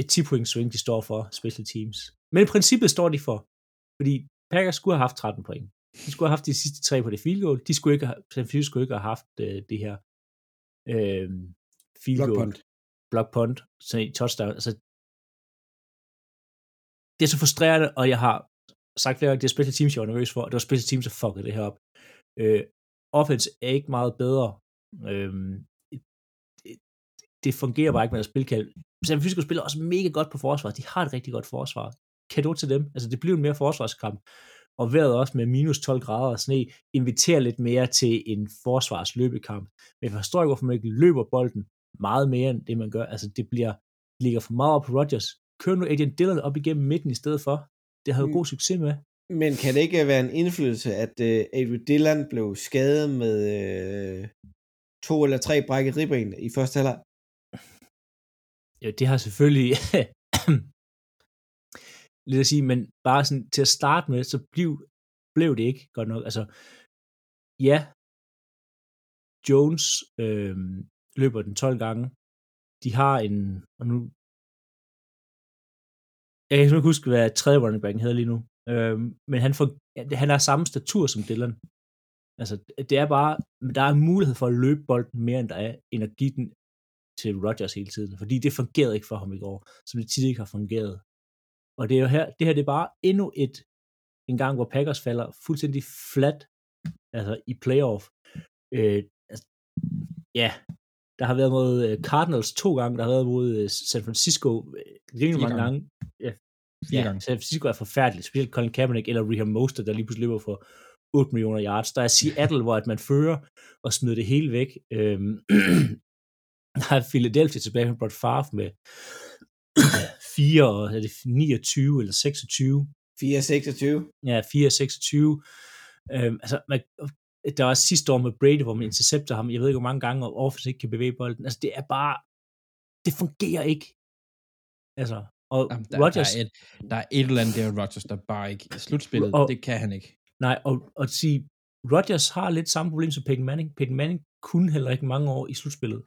et 10 point swing, de står for, special teams. Men i princippet står de for, fordi Packers skulle have haft 13 point. De skulle have haft de sidste tre på det field goal. De skulle ikke have, San skulle ikke have haft uh, det her øh, field block goal, punt. block punt, så i touchdown. Altså, det er så frustrerende, og jeg har sagt flere gange, det er special teams, jeg var nervøs for, og det var special teams, der fuckede det her op. Øh, offense er ikke meget bedre. Øh, det, det fungerer bare ikke med at spille kald. San Francisco spiller også mega godt på forsvar. De har et rigtig godt forsvar. Kado til dem. Altså, det bliver en mere forsvarskamp. Og vejret også med minus 12 grader og sne inviterer lidt mere til en forsvarsløbekamp. Men jeg forstår ikke, hvorfor man ikke løber bolden meget mere end det, man gør. Altså, det bliver ligger for meget op på Rodgers. Kør nu Adrian Dillon op igennem midten i stedet for. Det har jo Mm. god succes med. Men kan det ikke være en indflydelse, at uh, Adrian Dillon blev skadet med uh, to eller tre brækket ribben i første halvleg? Ja, det har selvfølgelig lidt at sige, men bare sådan til at starte med, så blev, blev det ikke godt nok. Altså, ja, Jones øh, løber den 12 gange. De har en, og nu, jeg kan ikke huske, hvad tredje running back hedder lige nu, øh, men han, får, han har samme statur som Dylan. Altså, det er bare, der er mulighed for at løbe bolden mere, end der er, end at give den til Rodgers hele tiden, fordi det fungerede ikke for ham i går, som det tit ikke har fungeret. Og det er jo her, det her det er bare endnu et, en gang, hvor Packers falder fuldstændig flat, altså i playoff. Øh, altså, ja, der har været mod øh, Cardinals to gange, der har været mod øh, San Francisco øh, rimelig Fire mange gange. gange. Ja, Fire ja, gange. San Francisco er forfærdeligt, specielt Colin Kaepernick eller Raheem Mostert, der lige pludselig løber for 8 millioner yards. Der er Seattle, hvor at man fører og smider det hele væk. Øhm, der er Philadelphia tilbage med Brett Favre med 4, og er det 29 eller 26? 4-26. Ja, 4-26. Øhm, altså, man, der var sidste år med Brady, hvor man intercepter ham, jeg ved ikke, hvor mange gange, og offense ikke kan bevæge bolden. Altså, det er bare, det fungerer ikke. Altså, og Jamen, der, Rodgers, der, er et, der er et eller andet der Rodgers, der bare ikke... Slutspillet, Og- det kan han ikke. Nej, og, og at sige, Rodgers har lidt samme problem som Peyton Manning. Peyton Manning kunne heller ikke mange år i slutspillet.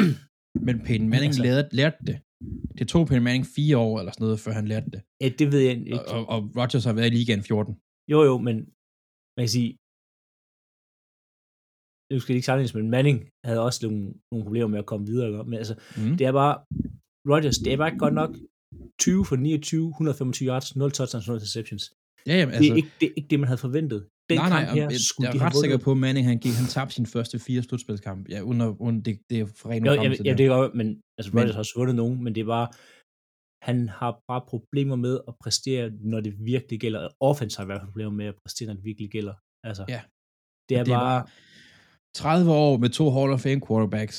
Men Peyton Manning Altså- lærte, lærte det. Det tog Peyton Manning fire år eller sådan noget, før han lærte det. ja, det ved jeg ikke. Og, og, og Rodgers har været i ligaen 14. Jo, jo, men man kan sige, nu skal det ikke sammenlignes, men Manning havde også nogle, nogle problemer med at komme videre. Men altså, Mm. det er bare, Rodgers, det er bare ikke godt nok 20 for 29, 125 yards, 0 touchdowns, 0 interceptions. Ja, jamen, Altså, altså, det, er ikke, det er ikke det, man havde forventet. Den nej, nej, kamp her, jeg, skulle jeg er ret sikker på, at Manning han, gik, han tabte sin første fire slutspilskamp. Ja, under, under det, det er for ren Jo, hukommelse, jeg, det er men altså, Rodgers har også vundet nogen, men det er bare, han har bare problemer med at præstere, når det virkelig gælder. Offense har i hvert fald problemer med at præstere, når det virkelig gælder. Altså, Ja. det er Det er bare, 30 år med to Hall of Fame quarterbacks,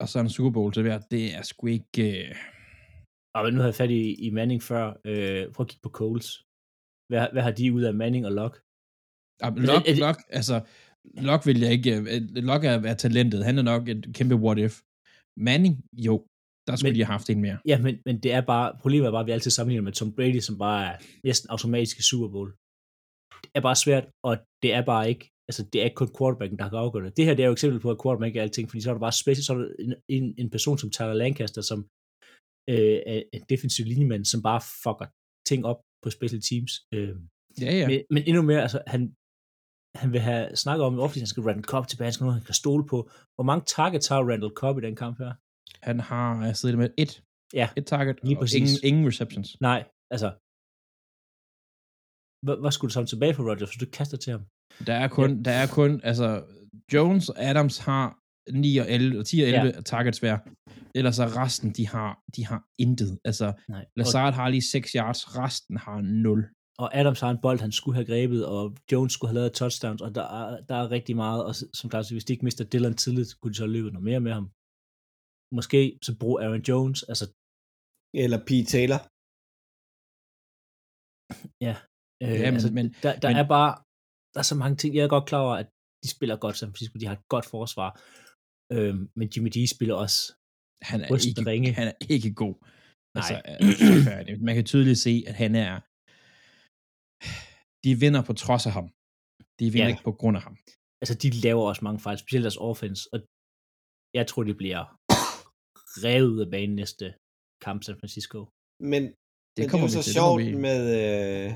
og så en Super Bowl til hver, det er sgu ikke... Øh... og nu havde fat i, i Manning før. Øh, prøv at kigge på Coles. Hvad, hvad har de ud af Manning og Locke? Ah, Altså, Lok, er det- Lok, altså, Lok vil jeg ikke... øh, Lok er, er talentet. Han er nok et kæmpe what if. Manning, jo, der skulle Men- de have haft en mere. Ja, men, men det er bare, problemet er bare, at vi altid sammenligner med Tom Brady, som bare er næsten automatisk i Super Bowl. Det er bare svært, og det er bare ikke, altså det er ikke kun quarterbacken, der kan afgøre det. Det her det er jo et eksempel på, at quarterback ikke er alting, fordi så er der bare special, så er der en, en, en person som Tyler Lancaster, som øh, en defensiv linjemand, som bare fucker ting op på special teams. Øh, Ja, ja. men, men endnu mere, altså han, han vil have snakket om, hvorfor han skal Randall Cobb tilbage, han skal noget, han kan stole på. Hvor mange targets har Randall Cobb i den kamp her? Han har øh, siddet med et, Ja, et target, lige og præcis. ingen, ingen receptions. Nej, altså, hvad, hvad skulle du samle tilbage for Rodgers, hvis du kaster til ham? Der er kun, der er kun, altså, Jones og Adams har 9 og 11, 10 og 11 ja. targets hver. Ellers er resten, de har, de har intet. Altså, Nej. Og, Lazard har lige 6 yards, resten har 0. og Adams har en bold, han skulle have grebet, og Jones skulle have lavet touchdowns, og der er, der er rigtig meget, og som klart, så hvis de ikke mister Dylan tidligt, kunne de så løbe noget mere med ham. Måske så brug Aaron Jones, altså, Eller Pete Taylor. øh, Ja, men- altså men- der, der men- er bare, der er så mange ting, jeg er godt klar over, at de spiller godt, San Francisco, de har et godt forsvar, øh, men Jimmy G spiller også Han er, ikke, ringe. han er ikke god. Altså, Nej. er forfærdelig. Man kan tydeligt se, at han er... De vinder på trods af ham. De vinder Ja. ikke på grund af ham. altså de laver også mange fejl, specielt deres offense, og jeg tror, de bliver revet ud af banen næste kamp San Francisco. Men Det Men det kommer er jo så til. sjovt det vi- med, øh,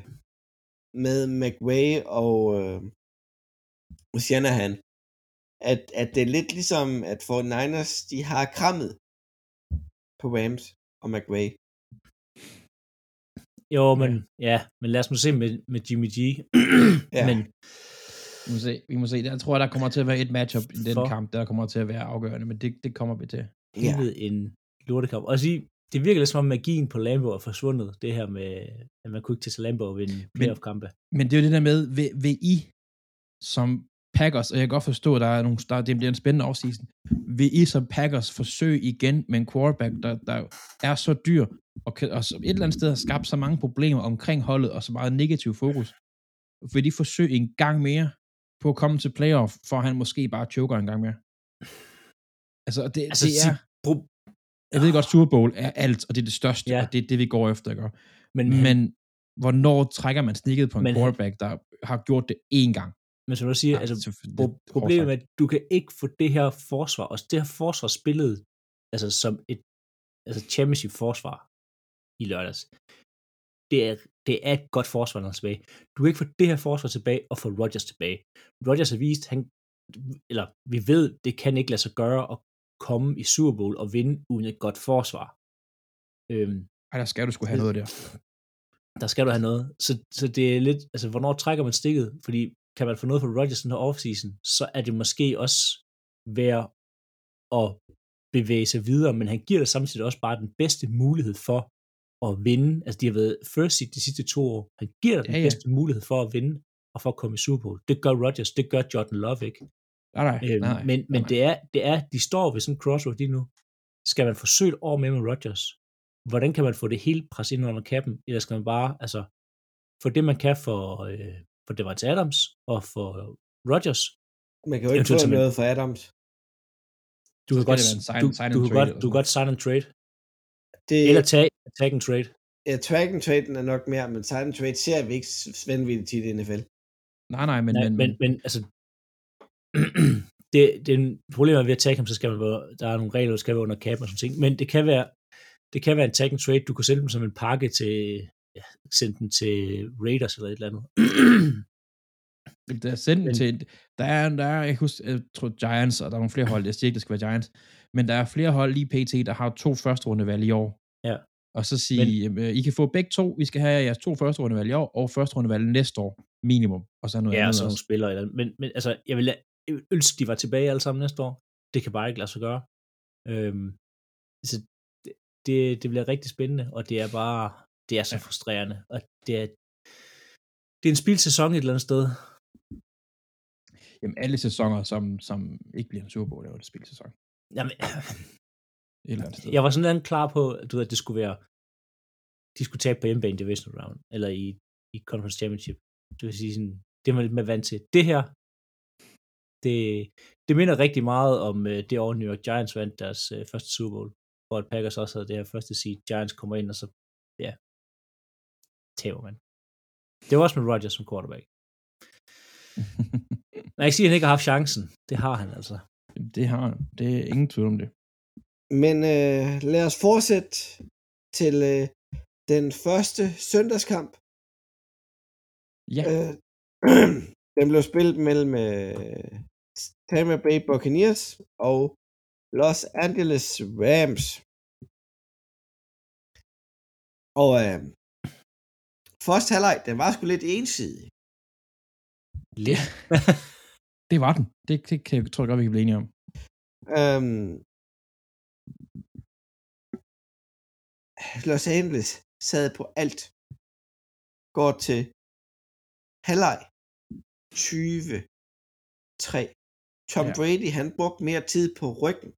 med McVay og øh, Shanahan, at, at det er lidt ligesom, at for Niners, de har krammet på Rams og McVay. Jo, men ja, men lad os nu se med, med Jimmy G. Ja. Men Vi må se. Vi må se. Jeg tror, der kommer til at være et matchup i den For- kamp, der kommer til at være afgørende, men det, det kommer vi til. Ja. ja. en lortekamp. Og sige, det virker lidt som om magien på Lambo er forsvundet, det her med, at man kunne ikke til Lambo og vinde playoff-kampe. Men det er jo det der med, vil, vil I som Packers, og jeg kan godt forstå, at der er nogle, der, det bliver en spændende offseason, vil I som Packers forsøge igen med en quarterback, der, der er så dyr, og, kan, og som et eller andet sted har skabt så mange problemer omkring holdet, og så meget negativ fokus, vil de forsøge en gang mere på at komme til playoff, for han måske bare choker en gang mere? Altså, det, Altså, det er, pro- jeg ved godt, Super Bowl er alt, og det er det største, Ja. og det er det, vi går efter, ikke? men, men hvornår trækker man snikket på en Men- quarterback, der har gjort det én gang? Men som du siger, altså, selvfølgelig- pro- problemet er, at du kan ikke få det her forsvar, og det her forsvar spillet altså som et altså championship forsvar i lørdags. Det er, det er et godt forsvar, når han er tilbage. Du kan ikke få det her forsvar tilbage og få Rodgers tilbage. Rodgers har vist, han, eller vi ved, det kan ikke lade sig gøre at komme i Super Bowl og vinde uden et godt forsvar. Øhm, Ej, der skal du skulle have noget der. der skal du have noget. Så, så det er lidt, altså hvornår trækker man stikket? Fordi kan man få noget for Rodgers den her offseason, så er det måske også værd at bevæge sig videre, men han giver dig samtidig også bare den bedste mulighed for at vinde. Altså de har været first seed de sidste to år. Han giver dig den Ja, ja. bedste mulighed for at vinde og for at komme i Super Bowl. Det gør Rodgers, det gør Jordan Love ikke. Nej, nej, Øhm, nej, men men nej. det, er, det er, de står ved sådan en crossroad lige nu. Skal man forsøge et år med med Rodgers? Hvordan kan man få det hele presset ind under kappen? Eller skal man bare, altså, få det man kan for, øh, for Devante Adams og for Rodgers? Man kan jo ikke få noget for Adams. Du kan godt, sign- du, sign du, and kan trade godt, du kan godt sign and trade. Det, Eller tag, tag and trade. ja, track and traden er nok mere, men sign and trade ser vi ikke vanvittigt tit i NFL. Nej, nej, men... Nej, men, men, men altså, det, det er en problem ved at tage ham, så skal man være, der er nogle regler, der skal være under cap og sådan ting, men det kan være, det kan være en tag and trade, du kan sende dem som en pakke til, ja, sende den til Raiders eller et eller andet. Der er sendt Men- til, der er, der er, jeg, husker, jeg tror Giants, og der er nogle flere hold, jeg siger ikke, det skal være Giants, men der er flere hold lige pt, der har to første rundevalg i år. Ja. Og så sige, men, I kan få begge to, vi skal have jeres to første rundevalg i år, og første rundevalg næste år, minimum, og så noget ja, og andet så nogle spillere. Eller, men, men altså, jeg vil, ønske, de var tilbage alle sammen næste år. Det kan bare ikke lade sig gøre. Øhm, så det, det, det bliver rigtig spændende, og det er bare, det er så Ja. frustrerende, og det er, det er en spilsæson et eller andet sted. Jamen alle sæsoner, som, som ikke bliver en Super Bowl, er jo et spilsæson. Jamen, Et eller andet sted. jeg var sådan lidt klar på, at du ved, at det skulle være, de skulle tabe på hjemmebane i division round, eller i, i conference championship. Det vil sige sådan, det er man lidt mere vant til. Det her, det, det minder rigtig meget om uh, det år, New York Giants vandt deres uh, første Super Bowl, hvor at Packers også havde det her første seed. Giants kommer ind, og så, ja, taber man. Det var også med Rodgers som quarterback. Men jeg kan sige, at han ikke har haft chancen. Det har han altså. det har han. Det er ingen tvivl om det. Men øh, lad os fortsætte til øh, den første søndagskamp. Ja, Øh, den blev spillet mellem øh, Tampa Bay Buccaneers og Los Angeles Rams. Og øh, første halvleg, den var sgu lidt ensidig. Lidt. det var den. Det, det kan jeg tror jeg godt, vi kan blive enige om. Øhm, Los Angeles sad på alt. Går til halvleg 20-3. Tom Ja. ja. Brady, han brugte mere tid på ryggen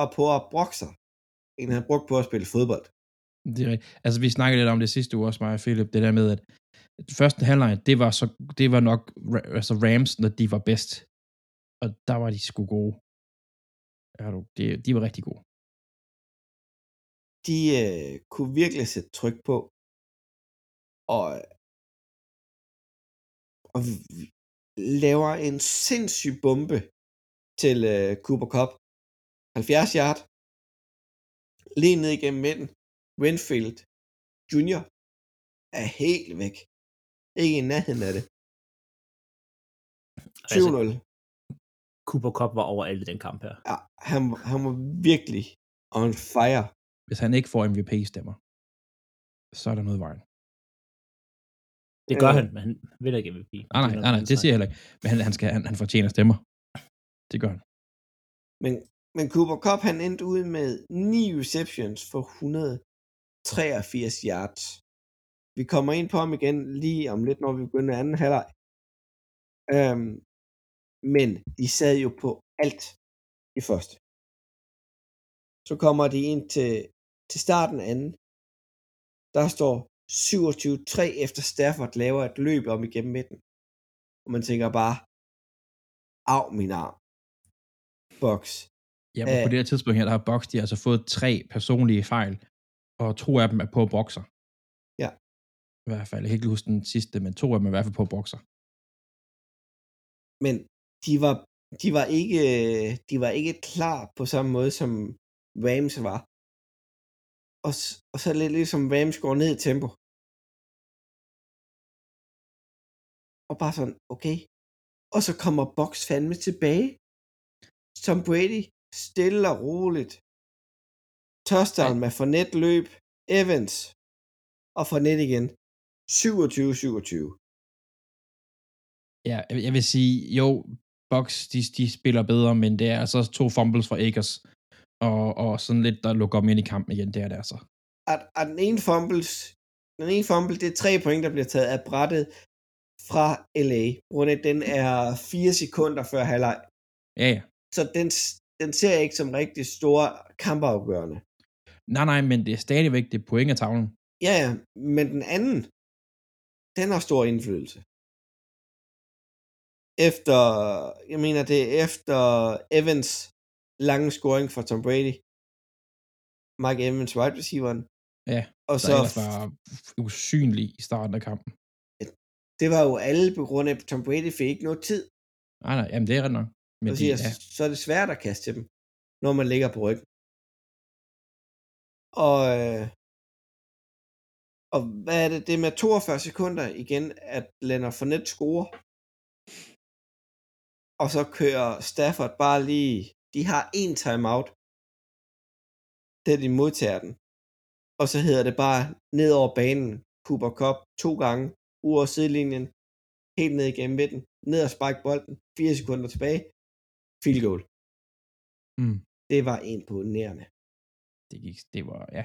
og på at brokke sig, end han brugte på at spille fodbold. Det er. Altså, vi snakkede lidt om det sidste uge også, mig og Philip, det der med, at første halvleg, det var, så, det var nok altså Rams, når de var bedst. Og der var de sgu gode. Ja, du, de, de var rigtig gode. De øh, kunne virkelig sætte tryk på. Og, og laver en sindssyg bombe til øh, Cooper Cup. 70 yard. Lige ned igennem midten. Winfield Junior er helt væk. Ikke i nærheden af det. 7-0. Altså, Cooper Cup var over alt i den kamp her. Ja, han, han var virkelig on fire. Hvis han ikke får MVP-stemmer, så er der noget i vejen. Det gør Øh. han, men han vinder ikke MVP. Nej, nej, nej, nej det siger jeg heller ikke. Men han, han, skal, han, han fortjener stemmer. Det gør han. Men, men Cooper Cup, han endte ud med 9 receptions for 183 yards. Vi kommer ind på ham igen lige om lidt, når vi begynder anden halvleg. Øhm, men de sad jo på alt i første. Så kommer de ind til, til starten af anden. Der står 27-3 efter Stafford laver et løb om igennem midten. Og man tænker bare, af min arm. Box. Ja, men på det her tidspunkt her, der har Box, de har altså fået tre personlige fejl, og to af dem er på bokser. Ja. I hvert fald, jeg kan ikke huske den sidste, men to af dem er i hvert fald på bokser. men de var, de var ikke, de var ikke klar på samme måde, som Rams var. Og, og så lidt ligesom Rams går ned i tempo. Og bare sådan, okay. Og så kommer Box fandme tilbage. Tom Brady, stille og roligt. Touchdown med Fournette løb, Evans, og Fournette igen. 27-27. Ja, jeg, vil sige, jo, Box, de, de spiller bedre, men det er altså to fumbles fra Akers, og, og sådan lidt, der lukker dem ind i kampen igen, det er det altså. at, at den ene fumbles, den ene fumble, det er tre point, der bliver taget af brættet fra LA. Rundt den er fire sekunder før halvleg. Ja, ja. Så den, den ser jeg ikke som rigtig store kampafgørende. Nej, nej, men det er stadigvæk det point af tavlen. Ja, ja, men den anden, den har stor indflydelse. Efter, jeg mener det er efter Evans lange scoring for Tom Brady. Mike Evans, wide receiveren. Ja, og så var usynlig i starten af kampen. det var jo alle på grund af, at Tom Brady fik ikke noget tid. Nej, nej, jamen det er ret nok. Men Men de, siger, ja, Så er det svært at kaste til dem, når man ligger på ryggen. Og, øh, og hvad er det? Det er med 42 sekunder igen, at Leonard Fournette scorer. Og så kører Stafford bare lige... De har en timeout, da de modtager den. Og så hedder det bare ned over banen. Cooper Cup to gange. Ud over sidelinjen. Helt ned igennem midten. Ned og spike bolden. 4 sekunder tilbage. Field goal. mm, Det var imponerende. Det, gik, det var, ja.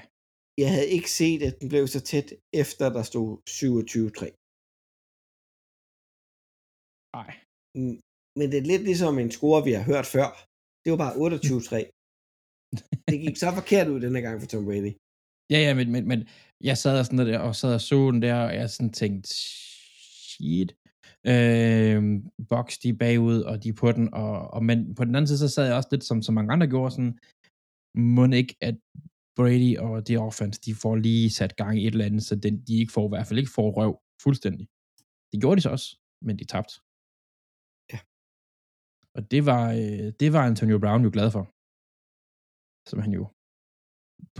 Jeg havde ikke set, at den blev så tæt, efter der stod 27-3. Nej. Men det er lidt ligesom en score, vi har hørt før. Det var bare 28-3. det gik så forkert ud denne gang for Tom Brady. Ja, ja, men, men, men jeg sad og sådan der, og sad og så den der, og jeg sådan tænkte, shit. Øh, Box, de er bagud, og de er på den, og, og, men på den anden side, så sad jeg også lidt, som, som mange andre gjorde, sådan, må ikke, at Brady og de offense, de får lige sat gang i et eller andet, så den, de ikke får, i hvert fald ikke får røv fuldstændig. Det gjorde de så også, men de tabte. Ja. Og det var, øh, det var Antonio Brown jo glad for. Som han jo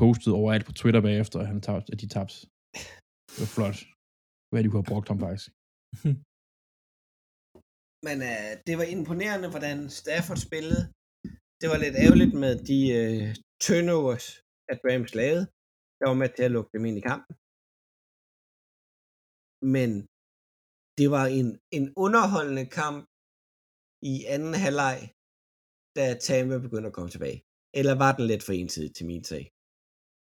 postede overalt på Twitter bagefter, at, han tabte, at de tabte. Det var flot. Hvad de kunne have brugt ham faktisk. Men øh, det var imponerende, hvordan Stafford spillede. Det var lidt ærgerligt med de øh, turnovers, at Rams lavede. Der var med til at lukke dem ind i kampen. Men det var en, en underholdende kamp i anden halvleg, da Tampa begyndte at komme tilbage. Eller var den lidt for ensidig til min sag?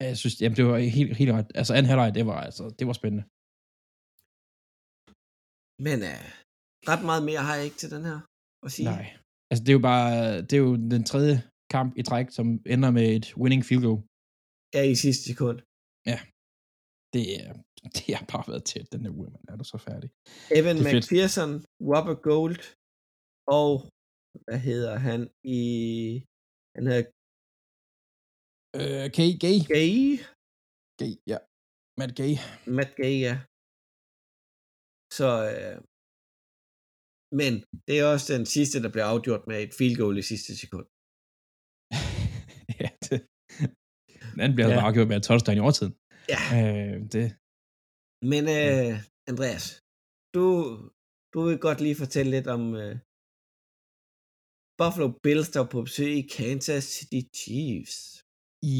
Jeg synes, jamen, det var helt, helt ret. Altså anden halvleg, det var, altså, det var spændende. Men øh, ret meget mere har jeg ikke til den her at sige. Nej. Altså det er jo bare, det er jo den tredje kamp i træk, som ender med et winning field goal. Ja, i sidste sekund. Det, er, det har bare været tæt, den her uge, man er du så færdig. Evan er fedt. McPherson, Robert Gold og hvad hedder han i han hedder Øh, Gay, Gay. Gay, Gay, ja. Matt Gay. Matt Gay, ja. Så, øh, men det er også den sidste, der blev afgjort med et field goal i sidste sekund. ja, det. Den anden bliver Ja. afgjort med et touchdown i overtiden. Ja, Øh, det, men øh, Andreas, du, du vil godt lige fortælle lidt om øh, Buffalo Bills, der på besøg i Kansas City Chiefs.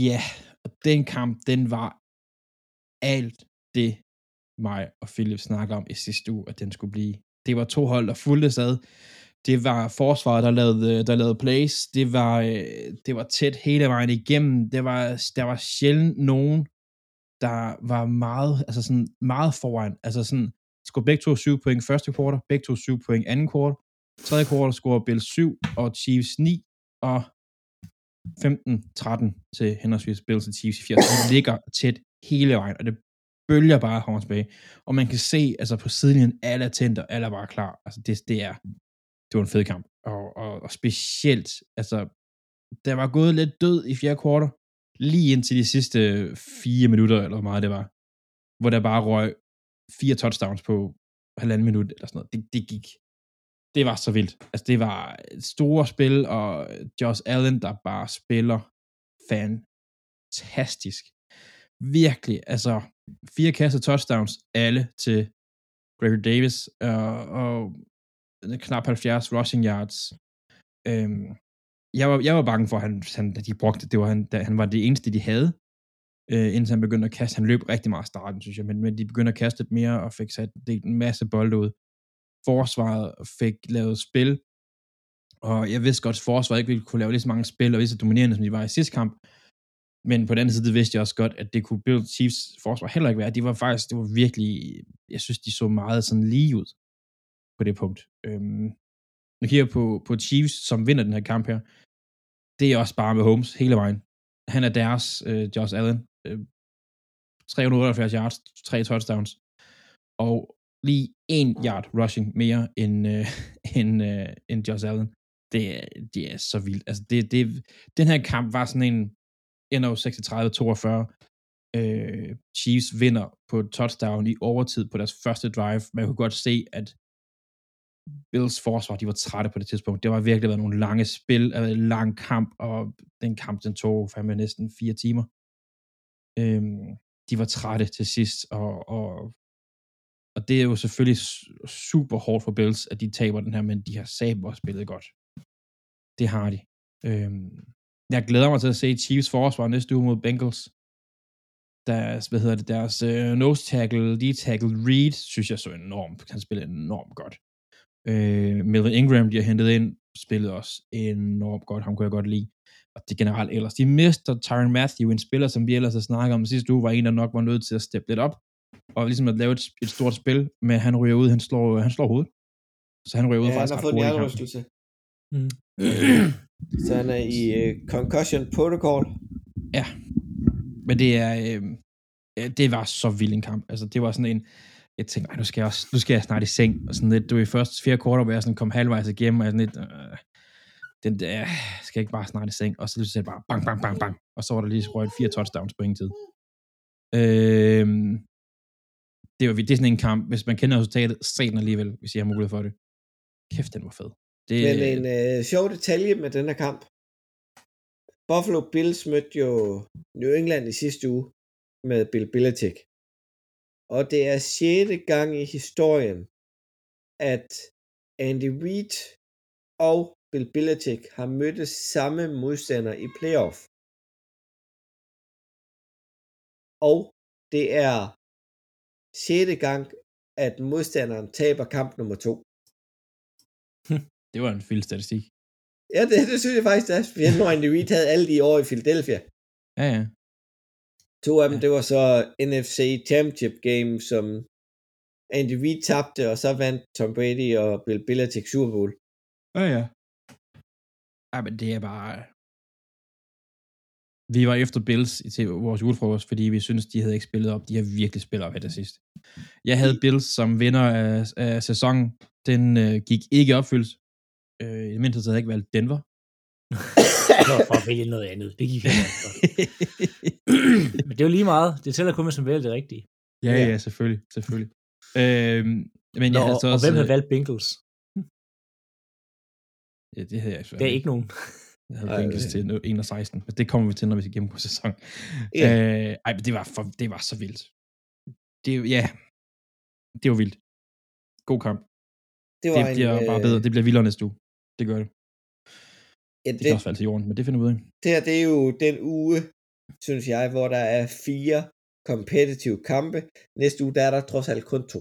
ja, og den kamp, den var alt det, mig og Philip snakker om i sidste uge, at den skulle blive. Det var to hold, der fulgte sad. Det var forsvaret, der lavede, øh, der lavede plays. Det var, øh, det var tæt hele vejen igennem. Det var, der var sjældent nogen, der var meget, altså sådan meget foran. Altså sådan, skulle begge to syv point første kvartal, begge to syv point anden kvartal. Tredje kvartal scorer Bills 7 og Chiefs 9, og 15-13 til henholdsvis Bills og Chiefs i 80. Det ligger tæt hele vejen, og det bølger bare frem og tilbage. Og man kan se, altså på sidelinjen, alle er tændt, og alle er bare klar. Altså det, det er, det var en fed kamp. Og, og, og specielt, altså, der var gået lidt død i fjerde kvartal, lige indtil de sidste fire minutter, eller hvor meget det var, hvor der bare røg fire touchdowns på halvanden minut, eller sådan noget. Det, det gik, det var så vildt. Altså, det var et store spil, og Josh Allen, der bare spiller fantastisk. Virkelig, altså, fire kasser touchdowns, alle til Gregory Davis, og, og knap 70 rushing yards. Øhm, jeg, var, jeg var bange for, at han, han, at de brugte, det var han, da han var det eneste, de havde, øh, indtil han begyndte at kaste. Han løb rigtig meget i starten, synes jeg, men, men de begyndte at kaste lidt mere, og fik sat det, en masse bolde ud. Forsvaret fik lavet spil, og jeg vidste godt, at forsvaret ikke ville kunne lave lige så mange spil, og lige så dominerende, som de var i sidste kamp. Men på den anden side, det vidste jeg også godt, at det kunne Bill Chiefs forsvar heller ikke være. De var faktisk, det var virkelig, jeg synes, de så meget sådan lige ud på det punkt. Øhm, nu kigger jeg på, på Chiefs, som vinder den her kamp her. Det er også bare med Holmes hele vejen. Han er deres øh, Josh Allen. Øh, 378 yards, tre touchdowns. Og lige en yard rushing mere end, øh, end, øh, end Josh Allen. Det, det er så vildt. Altså, det, det, den her kamp var sådan en ender jo 36-42. Øh, Chiefs vinder på et touchdown i overtid på deres første drive. Man kunne godt se, at Bills forsvar, de var trætte på det tidspunkt. Det var virkelig været nogle lange spil, øh, en lang kamp, og den kamp, den tog fandme næsten fire timer. Øhm, de var trætte til sidst, og, og, og det er jo selvfølgelig super hårdt for Bills, at de taber den her, men de har sabre spillet godt. Det har de. Øhm, jeg glæder mig til at se Chiefs forsvar næste uge mod Bengals. Deres, hvad hedder det, deres øh, nose tackle, de tackle Reed, synes jeg så enormt, kan spille enormt godt. Øh, Melvin Ingram, de har hentet ind, spillede også enormt godt, ham kunne jeg godt lide. Og det generelt ellers. De mister Tyron Matthew, en spiller, som vi ellers har snakket om sidste uge, var en, der nok var nødt til at steppe lidt op, og ligesom at lave et, et stort spil, men han ryger ud, han slår, han slår hovedet. Så han ryger ud Ja, han faktisk har fået en hjernerystelse. Mm. Så han er i uh, concussion protocol. Ja. Men det er, øh, det var så vild en kamp. Altså, det var sådan en, jeg tænkte, "Ej, nu skal jeg, også, nu skal jeg snart i seng. Og sådan lidt, du i første fire kvarter, hvor jeg sådan kom halvvejs igennem, og jeg sådan lidt, øh, den der, skal jeg ikke bare snart i seng? Og så lige så bare bang, bang, bang, bang. Og så var der lige røget fire touchdowns på ingen tid. Øh, det, var, det er sådan en kamp, hvis man kender resultatet, se den alligevel, hvis I har mulighed for det. Kæft, den var fed. Det, Men en øh, sjov detalje med den her kamp. Buffalo Bills mødte jo New England i sidste uge med Bill Belichick. Og det er sjette gang i historien, at Andy Reid og Bill Belichick har mødt samme modstander i playoff. Og det er sjette gang, at modstanderen taber kamp nummer to det var en vild statistik. Ja, det, det synes jeg faktisk, at Andy Reid havde alle de år i Philadelphia. Ja, ja. To af dem, det var så NFC Championship Game, som Andy Reid tabte, og så vandt Tom Brady og Bill Belichick Super Bowl. Ja, ja. Ej, men det er bare... Vi var efter Bills i til vores julefrokost, fordi vi synes de havde ikke spillet op. De har virkelig spillet op her til sidst. Jeg havde Bills som vinder af, af sæsonen. Den øh, gik ikke i opfyldelse. Øh, I det mindste havde jeg ikke valgt Denver. Det var for at vælge noget andet. Det gik ikke. Men det er jo lige meget. Det tæller kun, hvis man vælger det rigtige. ja, Ja. ja, selvfølgelig. selvfølgelig. Øh, men Nå, jeg havde så og også... hvem havde valgt Bengals? Ja, det havde jeg ikke. Det er ikke nogen. Jeg havde Bengals det- til 1 og 16, men det kommer vi til, når vi skal gennemgå sæson. Ja. Øh, ej, men det var, for, det var så vildt. Det, ja, det var vildt. God kamp. Det Det var bliver en, bare øh, bedre. Det bliver vildere næste uge. Det gør det. Ja, Det det, kan også falde til jorden, men det finder vi ud af. det her, det er jo den uge, synes jeg, hvor der er fire competitive kampe. Næste uge, der er der trods alt kun to.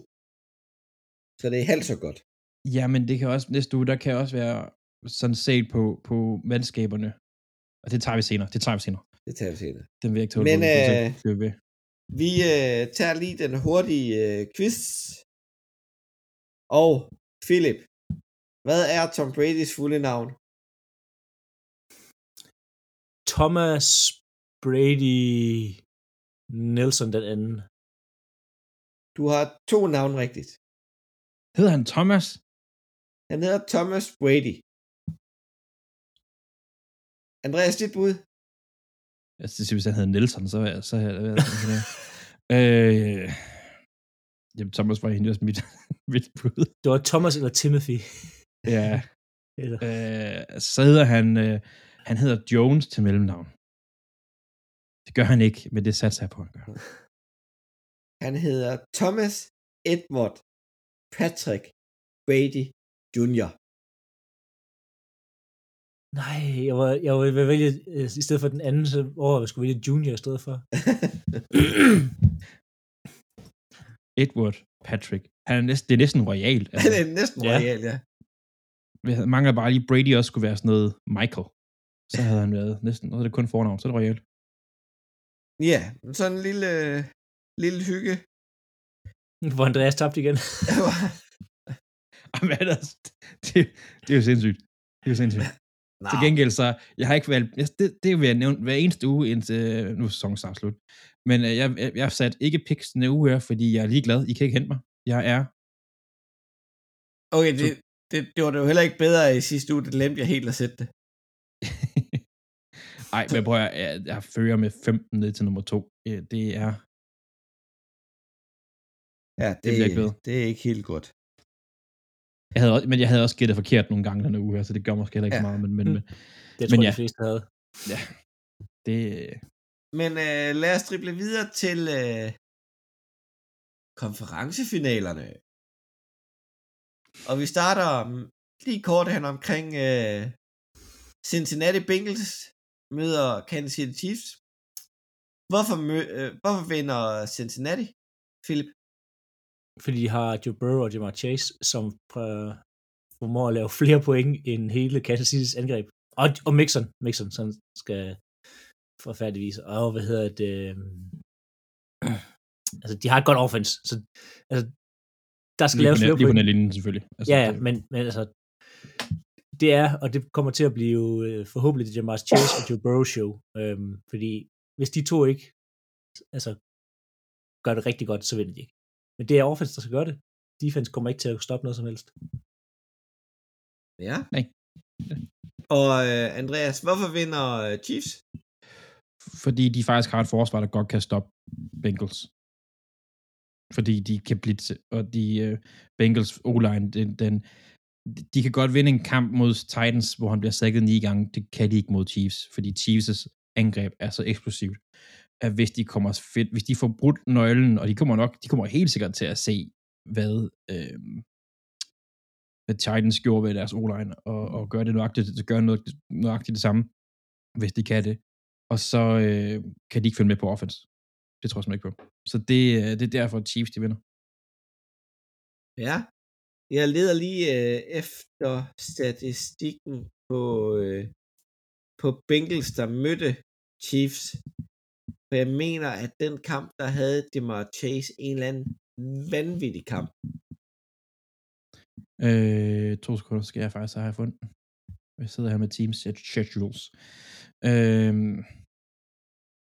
Så det er halvt så godt. Ja, men det kan også, næste uge, der kan også være sådan set på, på mandskaberne. Og det tager vi senere. Det tager vi senere. Det tager vi senere. Den vil jeg ikke tåle. Men, øh, vi ved. Vi øh, tager lige den hurtige øh, quiz. Og Philip, hvad er Tom Bradys fulde navn? Thomas Brady Nelson den anden. Du har to navne rigtigt. Hedder han Thomas? Han hedder Thomas Brady. Andreas, dit bud? Jeg synes, hvis han hedder Nelson, så, så havde jeg sådan her. øh, jamen, Thomas var egentlig også mit, mit bud. Det var Thomas eller Timothy. Ja. Eller, Øh, så hedder han, øh, han hedder Jones til mellemnavn. Det gør han ikke, men det satser jeg på, han gør. Han hedder Thomas Edward Patrick Brady Jr. nej, jeg var, jeg var ved at vælge, øh, i stedet for den anden, så over jeg skulle vælge Junior i stedet for. Edward Patrick. Han er næsten, det er næsten royalt. Han er næsten Ja. royal, ja. Havde- mangler bare lige, Brady også skulle være sådan noget Michael. Så havde han været næsten, og så er det kun fornavn, så er det royalt. Ja, sådan en lille, lille hygge. Hvor Andreas tabte igen. Jamen, altså, det, det er jo sindssygt. Det er jo sindssygt. Nå, Til gengæld så, jeg har ikke valgt, jeg, det, det vil jeg nævne hver eneste uge indtil, nu er sæsonen snart slut. Men øh, jeg, jeg, jeg har sat ikke picks denne uge her, fordi jeg er ligeglad. I kan ikke hente mig. Jeg er Okay, det, det, det var det jo heller ikke bedre i sidste uge, det glemte jeg helt at sætte det. Ej, men prøv at, jeg, jeg fører med 15 ned til nummer 2. Det er... Ja, Det bliver ikke det er ikke helt godt. Jeg havde, også- men jeg havde også gættet forkert nogle gange denne uge her, så det gør måske heller ikke Ja. så meget, men, men, Mm. men Det Men tror jeg, ja. de fleste havde. det... Men øh, lad os drible videre til øh, konferencefinalerne. Og vi starter mm, lige kort hen omkring øh, Cincinnati Bengals møder Kansas City Chiefs. Hvorfor, mø- øh, hvorfor vinder Cincinnati, Philip? Fordi de har Joe Burrow og Jamar Chase, som øh, formår at lave flere point end hele Kansas City's angreb. Og, og Mixon, Mixon, som skal forfærdeligvis. Og hvad hedder det? Øh, altså, de har et godt offense, så altså, der skal Lige laves på, flere lige på netlinjen, selvfølgelig. Altså, Ja, ja, det- men, men altså, det er, og det kommer til at blive øh, forhåbentlig det Jamar Chase og Joe Burrow show, øhm, fordi hvis de to ikke altså, gør det rigtig godt, så vinder de ikke. Men det er offense, der skal gøre det. Defense kommer ikke til at stoppe noget som helst. Ja. Nej. Og øh, Andreas, hvorfor vinder øh, Chiefs? fordi de faktisk har et forsvar, der godt kan stoppe Bengals. Fordi de kan blitse, og de uh, Bengals O-line, den, den, de kan godt vinde en kamp mod Titans, hvor han bliver sækket ni gange. Det kan de ikke mod Chiefs, fordi Chiefs' angreb er så eksplosivt, at hvis de kommer fedt, hvis de får brudt nøglen, og de kommer nok, de kommer helt sikkert til at se, hvad, øh, hvad Titans gjorde ved deres O-line, og, og gøre det nøjagtigt, gøre noget, nøjagtigt det samme, hvis de kan det og så øh, kan de ikke følge med på offense. Det tror jeg simpelthen ikke på. Så det, øh, det er derfor, at Chiefs de vinder. Ja. Jeg leder lige øh, efter statistikken på, øh, på Bengals, der mødte Chiefs. For jeg mener, at den kamp, der havde Demar Chase en eller anden vanvittig kamp. Øh, to sekunder skal jeg faktisk have fundet. Jeg sidder her med Teams schedules. Øh,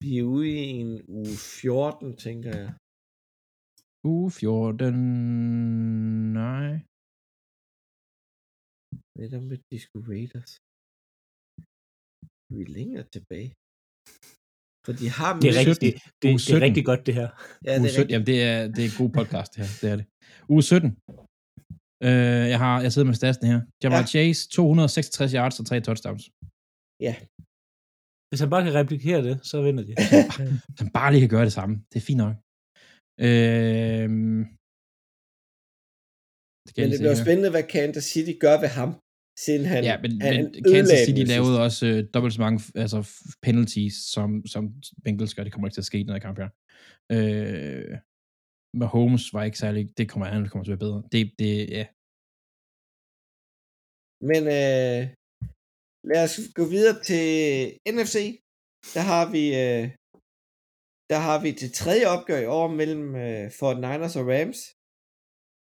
Vi er ude i en uge 14, tænker jeg. uge 14. Nej. Netop med Disco Raiders. Vi er længere tilbage. For de har Det er, rigtig, det, det, det er 17. rigtig godt, det her. Ja, det uge er 17. rigtigt. Jamen, det er, det er en god podcast, det her. Det er det. Uge 17. Øh, jeg, har, jeg sidder med statsen her. Jamal Ja. ja. Chase, 266 yards og 3 touchdowns. Hvis han bare kan replikere det, så vinder de. Så han bare lige kan gøre det samme. Det er fint nok. Øh, det kan Men det bliver her. spændende, hvad Kansas City gør ved ham, siden han, ja, men, han men Kansas City lavede sidste- også øh, dobbelt så mange altså, penalties, som, som Bengals gør. Det kommer ikke til at ske i den her kamp her. Øh, Mahomes var ikke særlig... Det kommer han kommer til at være bedre. Det, det, ja. Men øh, lad os gå videre til NFC. Der har vi øh, der har vi det tredje opgør i år mellem øh, Fort Niners og Rams.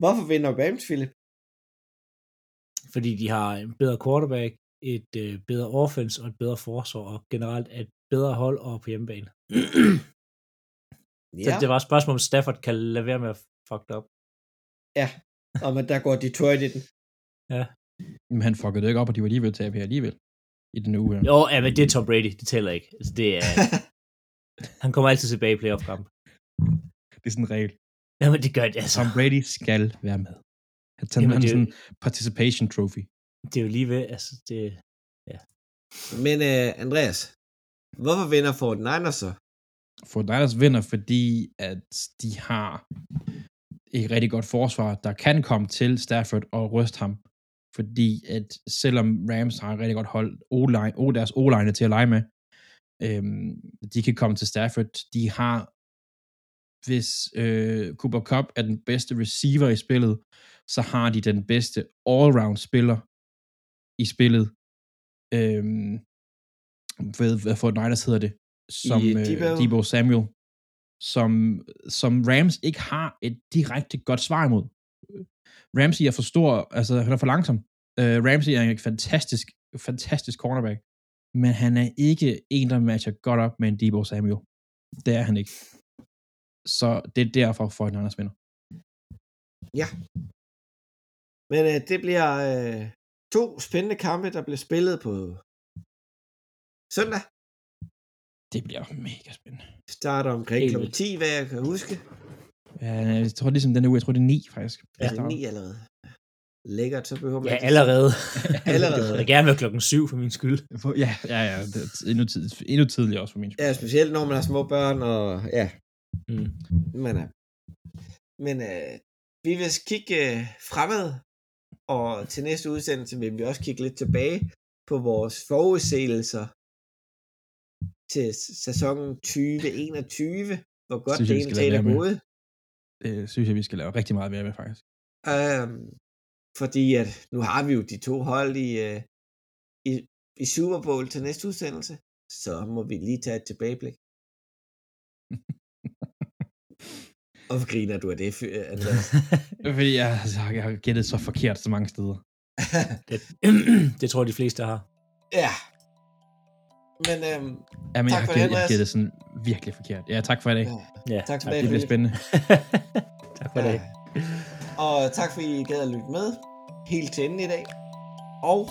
Hvorfor vinder Rams, Philip? Fordi de har en bedre quarterback, et øh, bedre offense og et bedre forsvar, og generelt et bedre hold og på hjemmebane. Ja. Så det var et spørgsmål, om Stafford kan lade være med at fuck det op. og men der går Detroit i den. Men han fuckede det ikke op, og de var lige ved at tabe her alligevel. I den uge. Jo, ja, men det er Tom Brady, det tæller ikke. Altså, det er, han kommer altid tilbage i playoff-kamp. Det er sådan en regel. Jamen, det gør det, altså. Tom Brady skal være med. Han tager Jamen, er sådan jo- en participation trophy. Det er jo lige ved, altså, det, Men øh, Andreas, hvorfor vinder Fort Niners så? Fort Niners vinder, fordi at de har et rigtig godt forsvar, der kan komme til Stafford og ryste ham. Fordi at selvom Rams har et rigtig godt hold, O-line, o deres O-line til at lege med, øhm, de kan komme til Stafford. De har, hvis øh, Cooper Cup er den bedste receiver i spillet, så har de den bedste all-round spiller i spillet. Øhm, ved, hvad Fort Niners hedder det? Som I øh? Debo Samuel som, som Rams ikke har et direkte godt svar imod. Ramsey er for stor, altså han er for langsom. Uh, Ramsey er en fantastisk, fantastisk cornerback, men han er ikke en, der matcher godt op med en Debo Samuel. Det er han ikke. Så det er derfor, for en anden vinder. Men øh, det bliver øh, to spændende kampe, der bliver spillet på søndag. Det bliver mega spændende. Starter omkring kl. vildt. 10, hvad jeg kan huske. Ja, jeg tror ligesom den her uge, jeg tror det er 9 faktisk. Ja. Er det 9 allerede? Lækkert, så behøver man Ja, allerede. Allerede. Det vil gerne være klokken syv for min skyld. Ja, ja, ja. Det er endnu, tid, endnu tidligere også for min skyld. Ja, specielt når man har små børn, og ja, Mm. men, øh, men øh, vi vil kigge øh, fremad, og til næste udsendelse vil vi også kigge lidt tilbage på vores forudsigelser til sæsonen 2021, hvor godt Synes det jeg, taget er gået. Det synes jeg, vi skal lave rigtig meget mere med, faktisk. Øhm, fordi at nu har vi jo de to hold i, øh, i, i Super Bowl til næste udsendelse, så må vi lige tage et tilbageblik. Hvorfor griner du af det, Fy- Andreas? Fordi jeg, jeg har gættet så forkert så mange steder. Det, det tror jeg, de fleste har. ja. Men øhm, Ja, men Tak jeg har for det, gættet, jeg Andreas. gættet sådan virkelig forkert. Ja, tak for i dag. ja, Ja, tak for tak. det. Det bliver spændende. tak for det. Og tak fordi I gad at lytte med helt til enden i dag. Og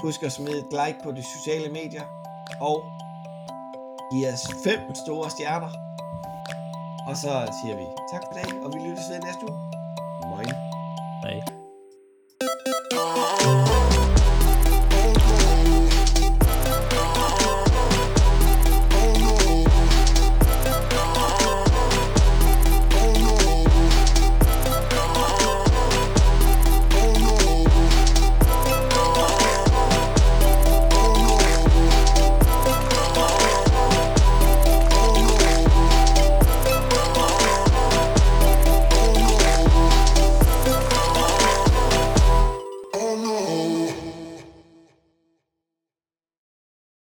husk at smide et like på de sociale medier. Og giv os fem store stjerner. Og så siger vi tak for i dag, og vi lyttes ved næste uge. Moin. Nej.